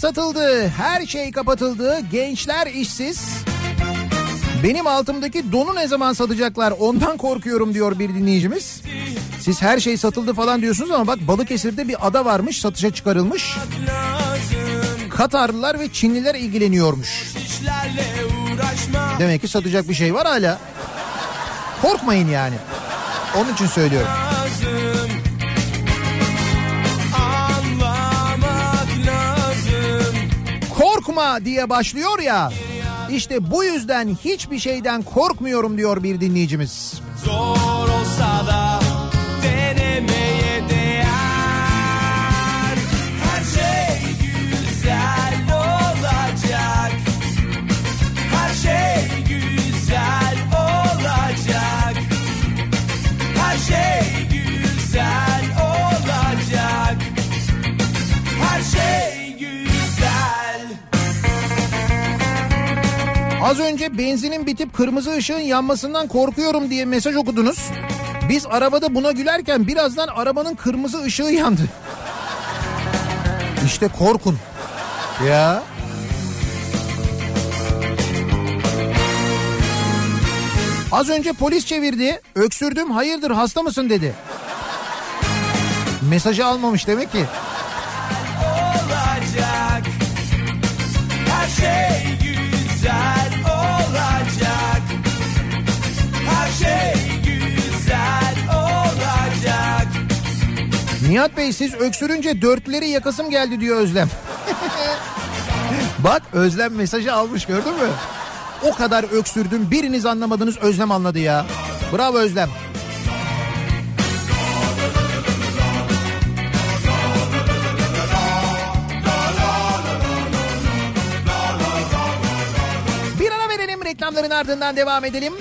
satıldı, her şey kapatıldı, gençler işsiz. Benim altımdaki donu ne zaman satacaklar ondan korkuyorum diyor bir dinleyicimiz. Siz her şey satıldı falan diyorsunuz ama bak Balıkesir'de bir ada varmış satışa çıkarılmış. Katarlılar ve Çinliler ilgileniyormuş. Demek ki satacak bir şey var hala. Korkmayın yani. Onun için söylüyorum. lazım Korkma diye başlıyor ya. İşte bu yüzden hiçbir şeyden korkmuyorum diyor bir dinleyicimiz. Zor Az önce benzinin bitip kırmızı ışığın yanmasından korkuyorum diye mesaj okudunuz. Biz arabada buna gülerken birazdan arabanın kırmızı ışığı yandı. İşte korkun. Ya. Az önce polis çevirdi. Öksürdüm hayırdır hasta mısın dedi. Mesajı almamış demek ki. Nihat Bey siz öksürünce dörtleri yakasım geldi diyor Özlem. Bak Özlem mesajı almış gördün mü? O kadar öksürdüm biriniz anlamadınız Özlem anladı ya. Bravo Özlem. Bir ara verelim reklamların ardından devam edelim.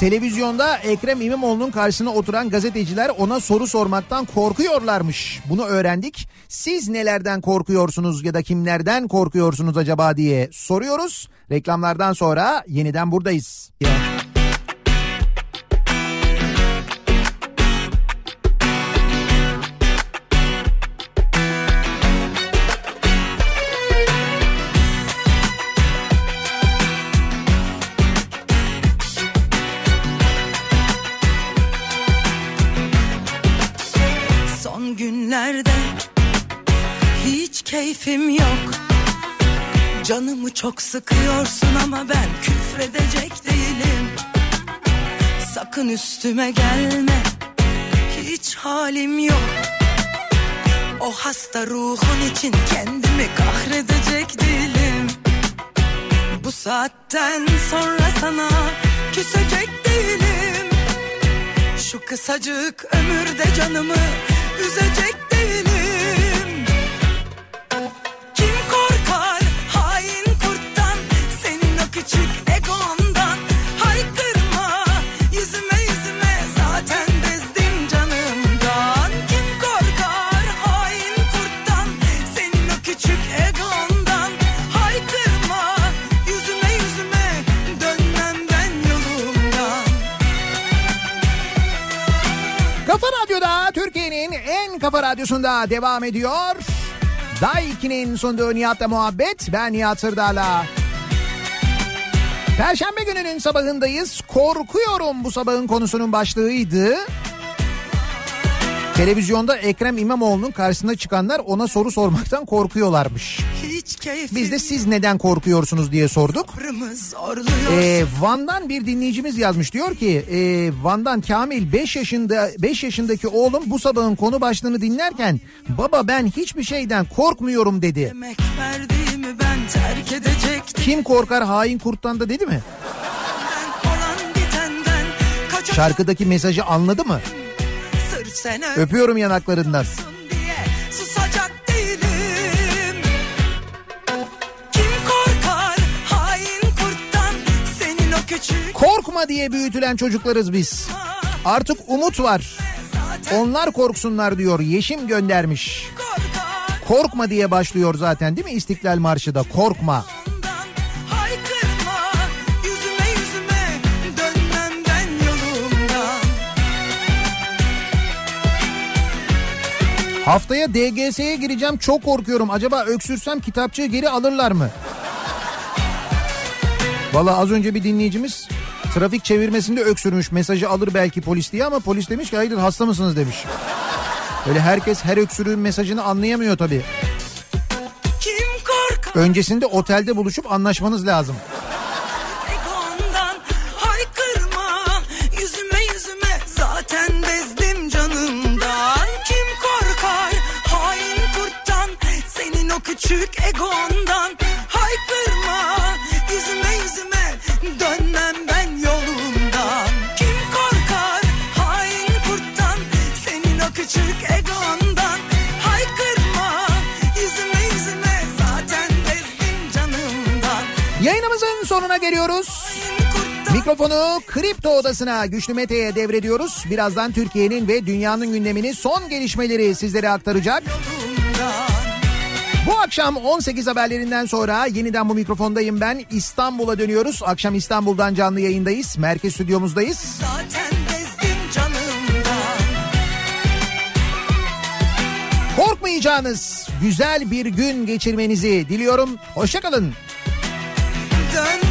Televizyonda Ekrem İmamoğlu'nun karşısına oturan gazeteciler ona soru sormaktan korkuyorlarmış. Bunu öğrendik. Siz nelerden korkuyorsunuz ya da kimlerden korkuyorsunuz acaba diye soruyoruz. Reklamlardan sonra yeniden buradayız. Son keyfim yok. Canımı çok sıkıyorsun ama ben küfredecek değilim. Sakın üstüme gelme hiç halim yok. O hasta ruhun için kendimi kahredecek değilim. Bu saatten sonra sana küsecek değilim. Şu kısacık ömürde canımı üzecek radyosunda devam ediyor. Daiki'nin sunduğu Nihat'la muhabbet. Ben Nihat Sırdar'la. Perşembe gününün sabahındayız. Korkuyorum bu sabahın konusunun başlığıydı. Televizyonda Ekrem İmamoğlu'nun karşısına çıkanlar ona soru sormaktan korkuyorlarmış. Biz de siz neden korkuyorsunuz diye sorduk. Ee, Van'dan bir dinleyicimiz yazmış diyor ki e, Van'dan Kamil 5 yaşında 5 yaşındaki oğlum bu sabahın konu başlığını dinlerken baba ben hiçbir şeyden korkmuyorum dedi. Kim korkar hain kurttan da dedi mi? Şarkıdaki mesajı anladı mı? Öpüyorum yanaklarından. diye Korkma diye büyütülen çocuklarız biz. Artık umut var. Onlar korksunlar diyor. Yeşim göndermiş. Korkma diye başlıyor zaten değil mi İstiklal Marşı da? Korkma. Haftaya DGS'ye gireceğim çok korkuyorum. Acaba öksürsem kitapçığı geri alırlar mı? Valla az önce bir dinleyicimiz trafik çevirmesinde öksürmüş. Mesajı alır belki polis diye ama polis demiş ki hayır hasta mısınız demiş. Öyle herkes her öksürüğün mesajını anlayamıyor tabii. Öncesinde otelde buluşup anlaşmanız lazım. egondan haykırma Mikrofonu Kripto Odası'na Güçlü Mete'ye devrediyoruz. Birazdan Türkiye'nin ve dünyanın gündemini son gelişmeleri sizlere aktaracak. Bu akşam 18 haberlerinden sonra yeniden bu mikrofondayım ben. İstanbul'a dönüyoruz. Akşam İstanbul'dan canlı yayındayız. Merkez stüdyomuzdayız. Zaten Korkmayacağınız güzel bir gün geçirmenizi diliyorum. Hoşçakalın. Dön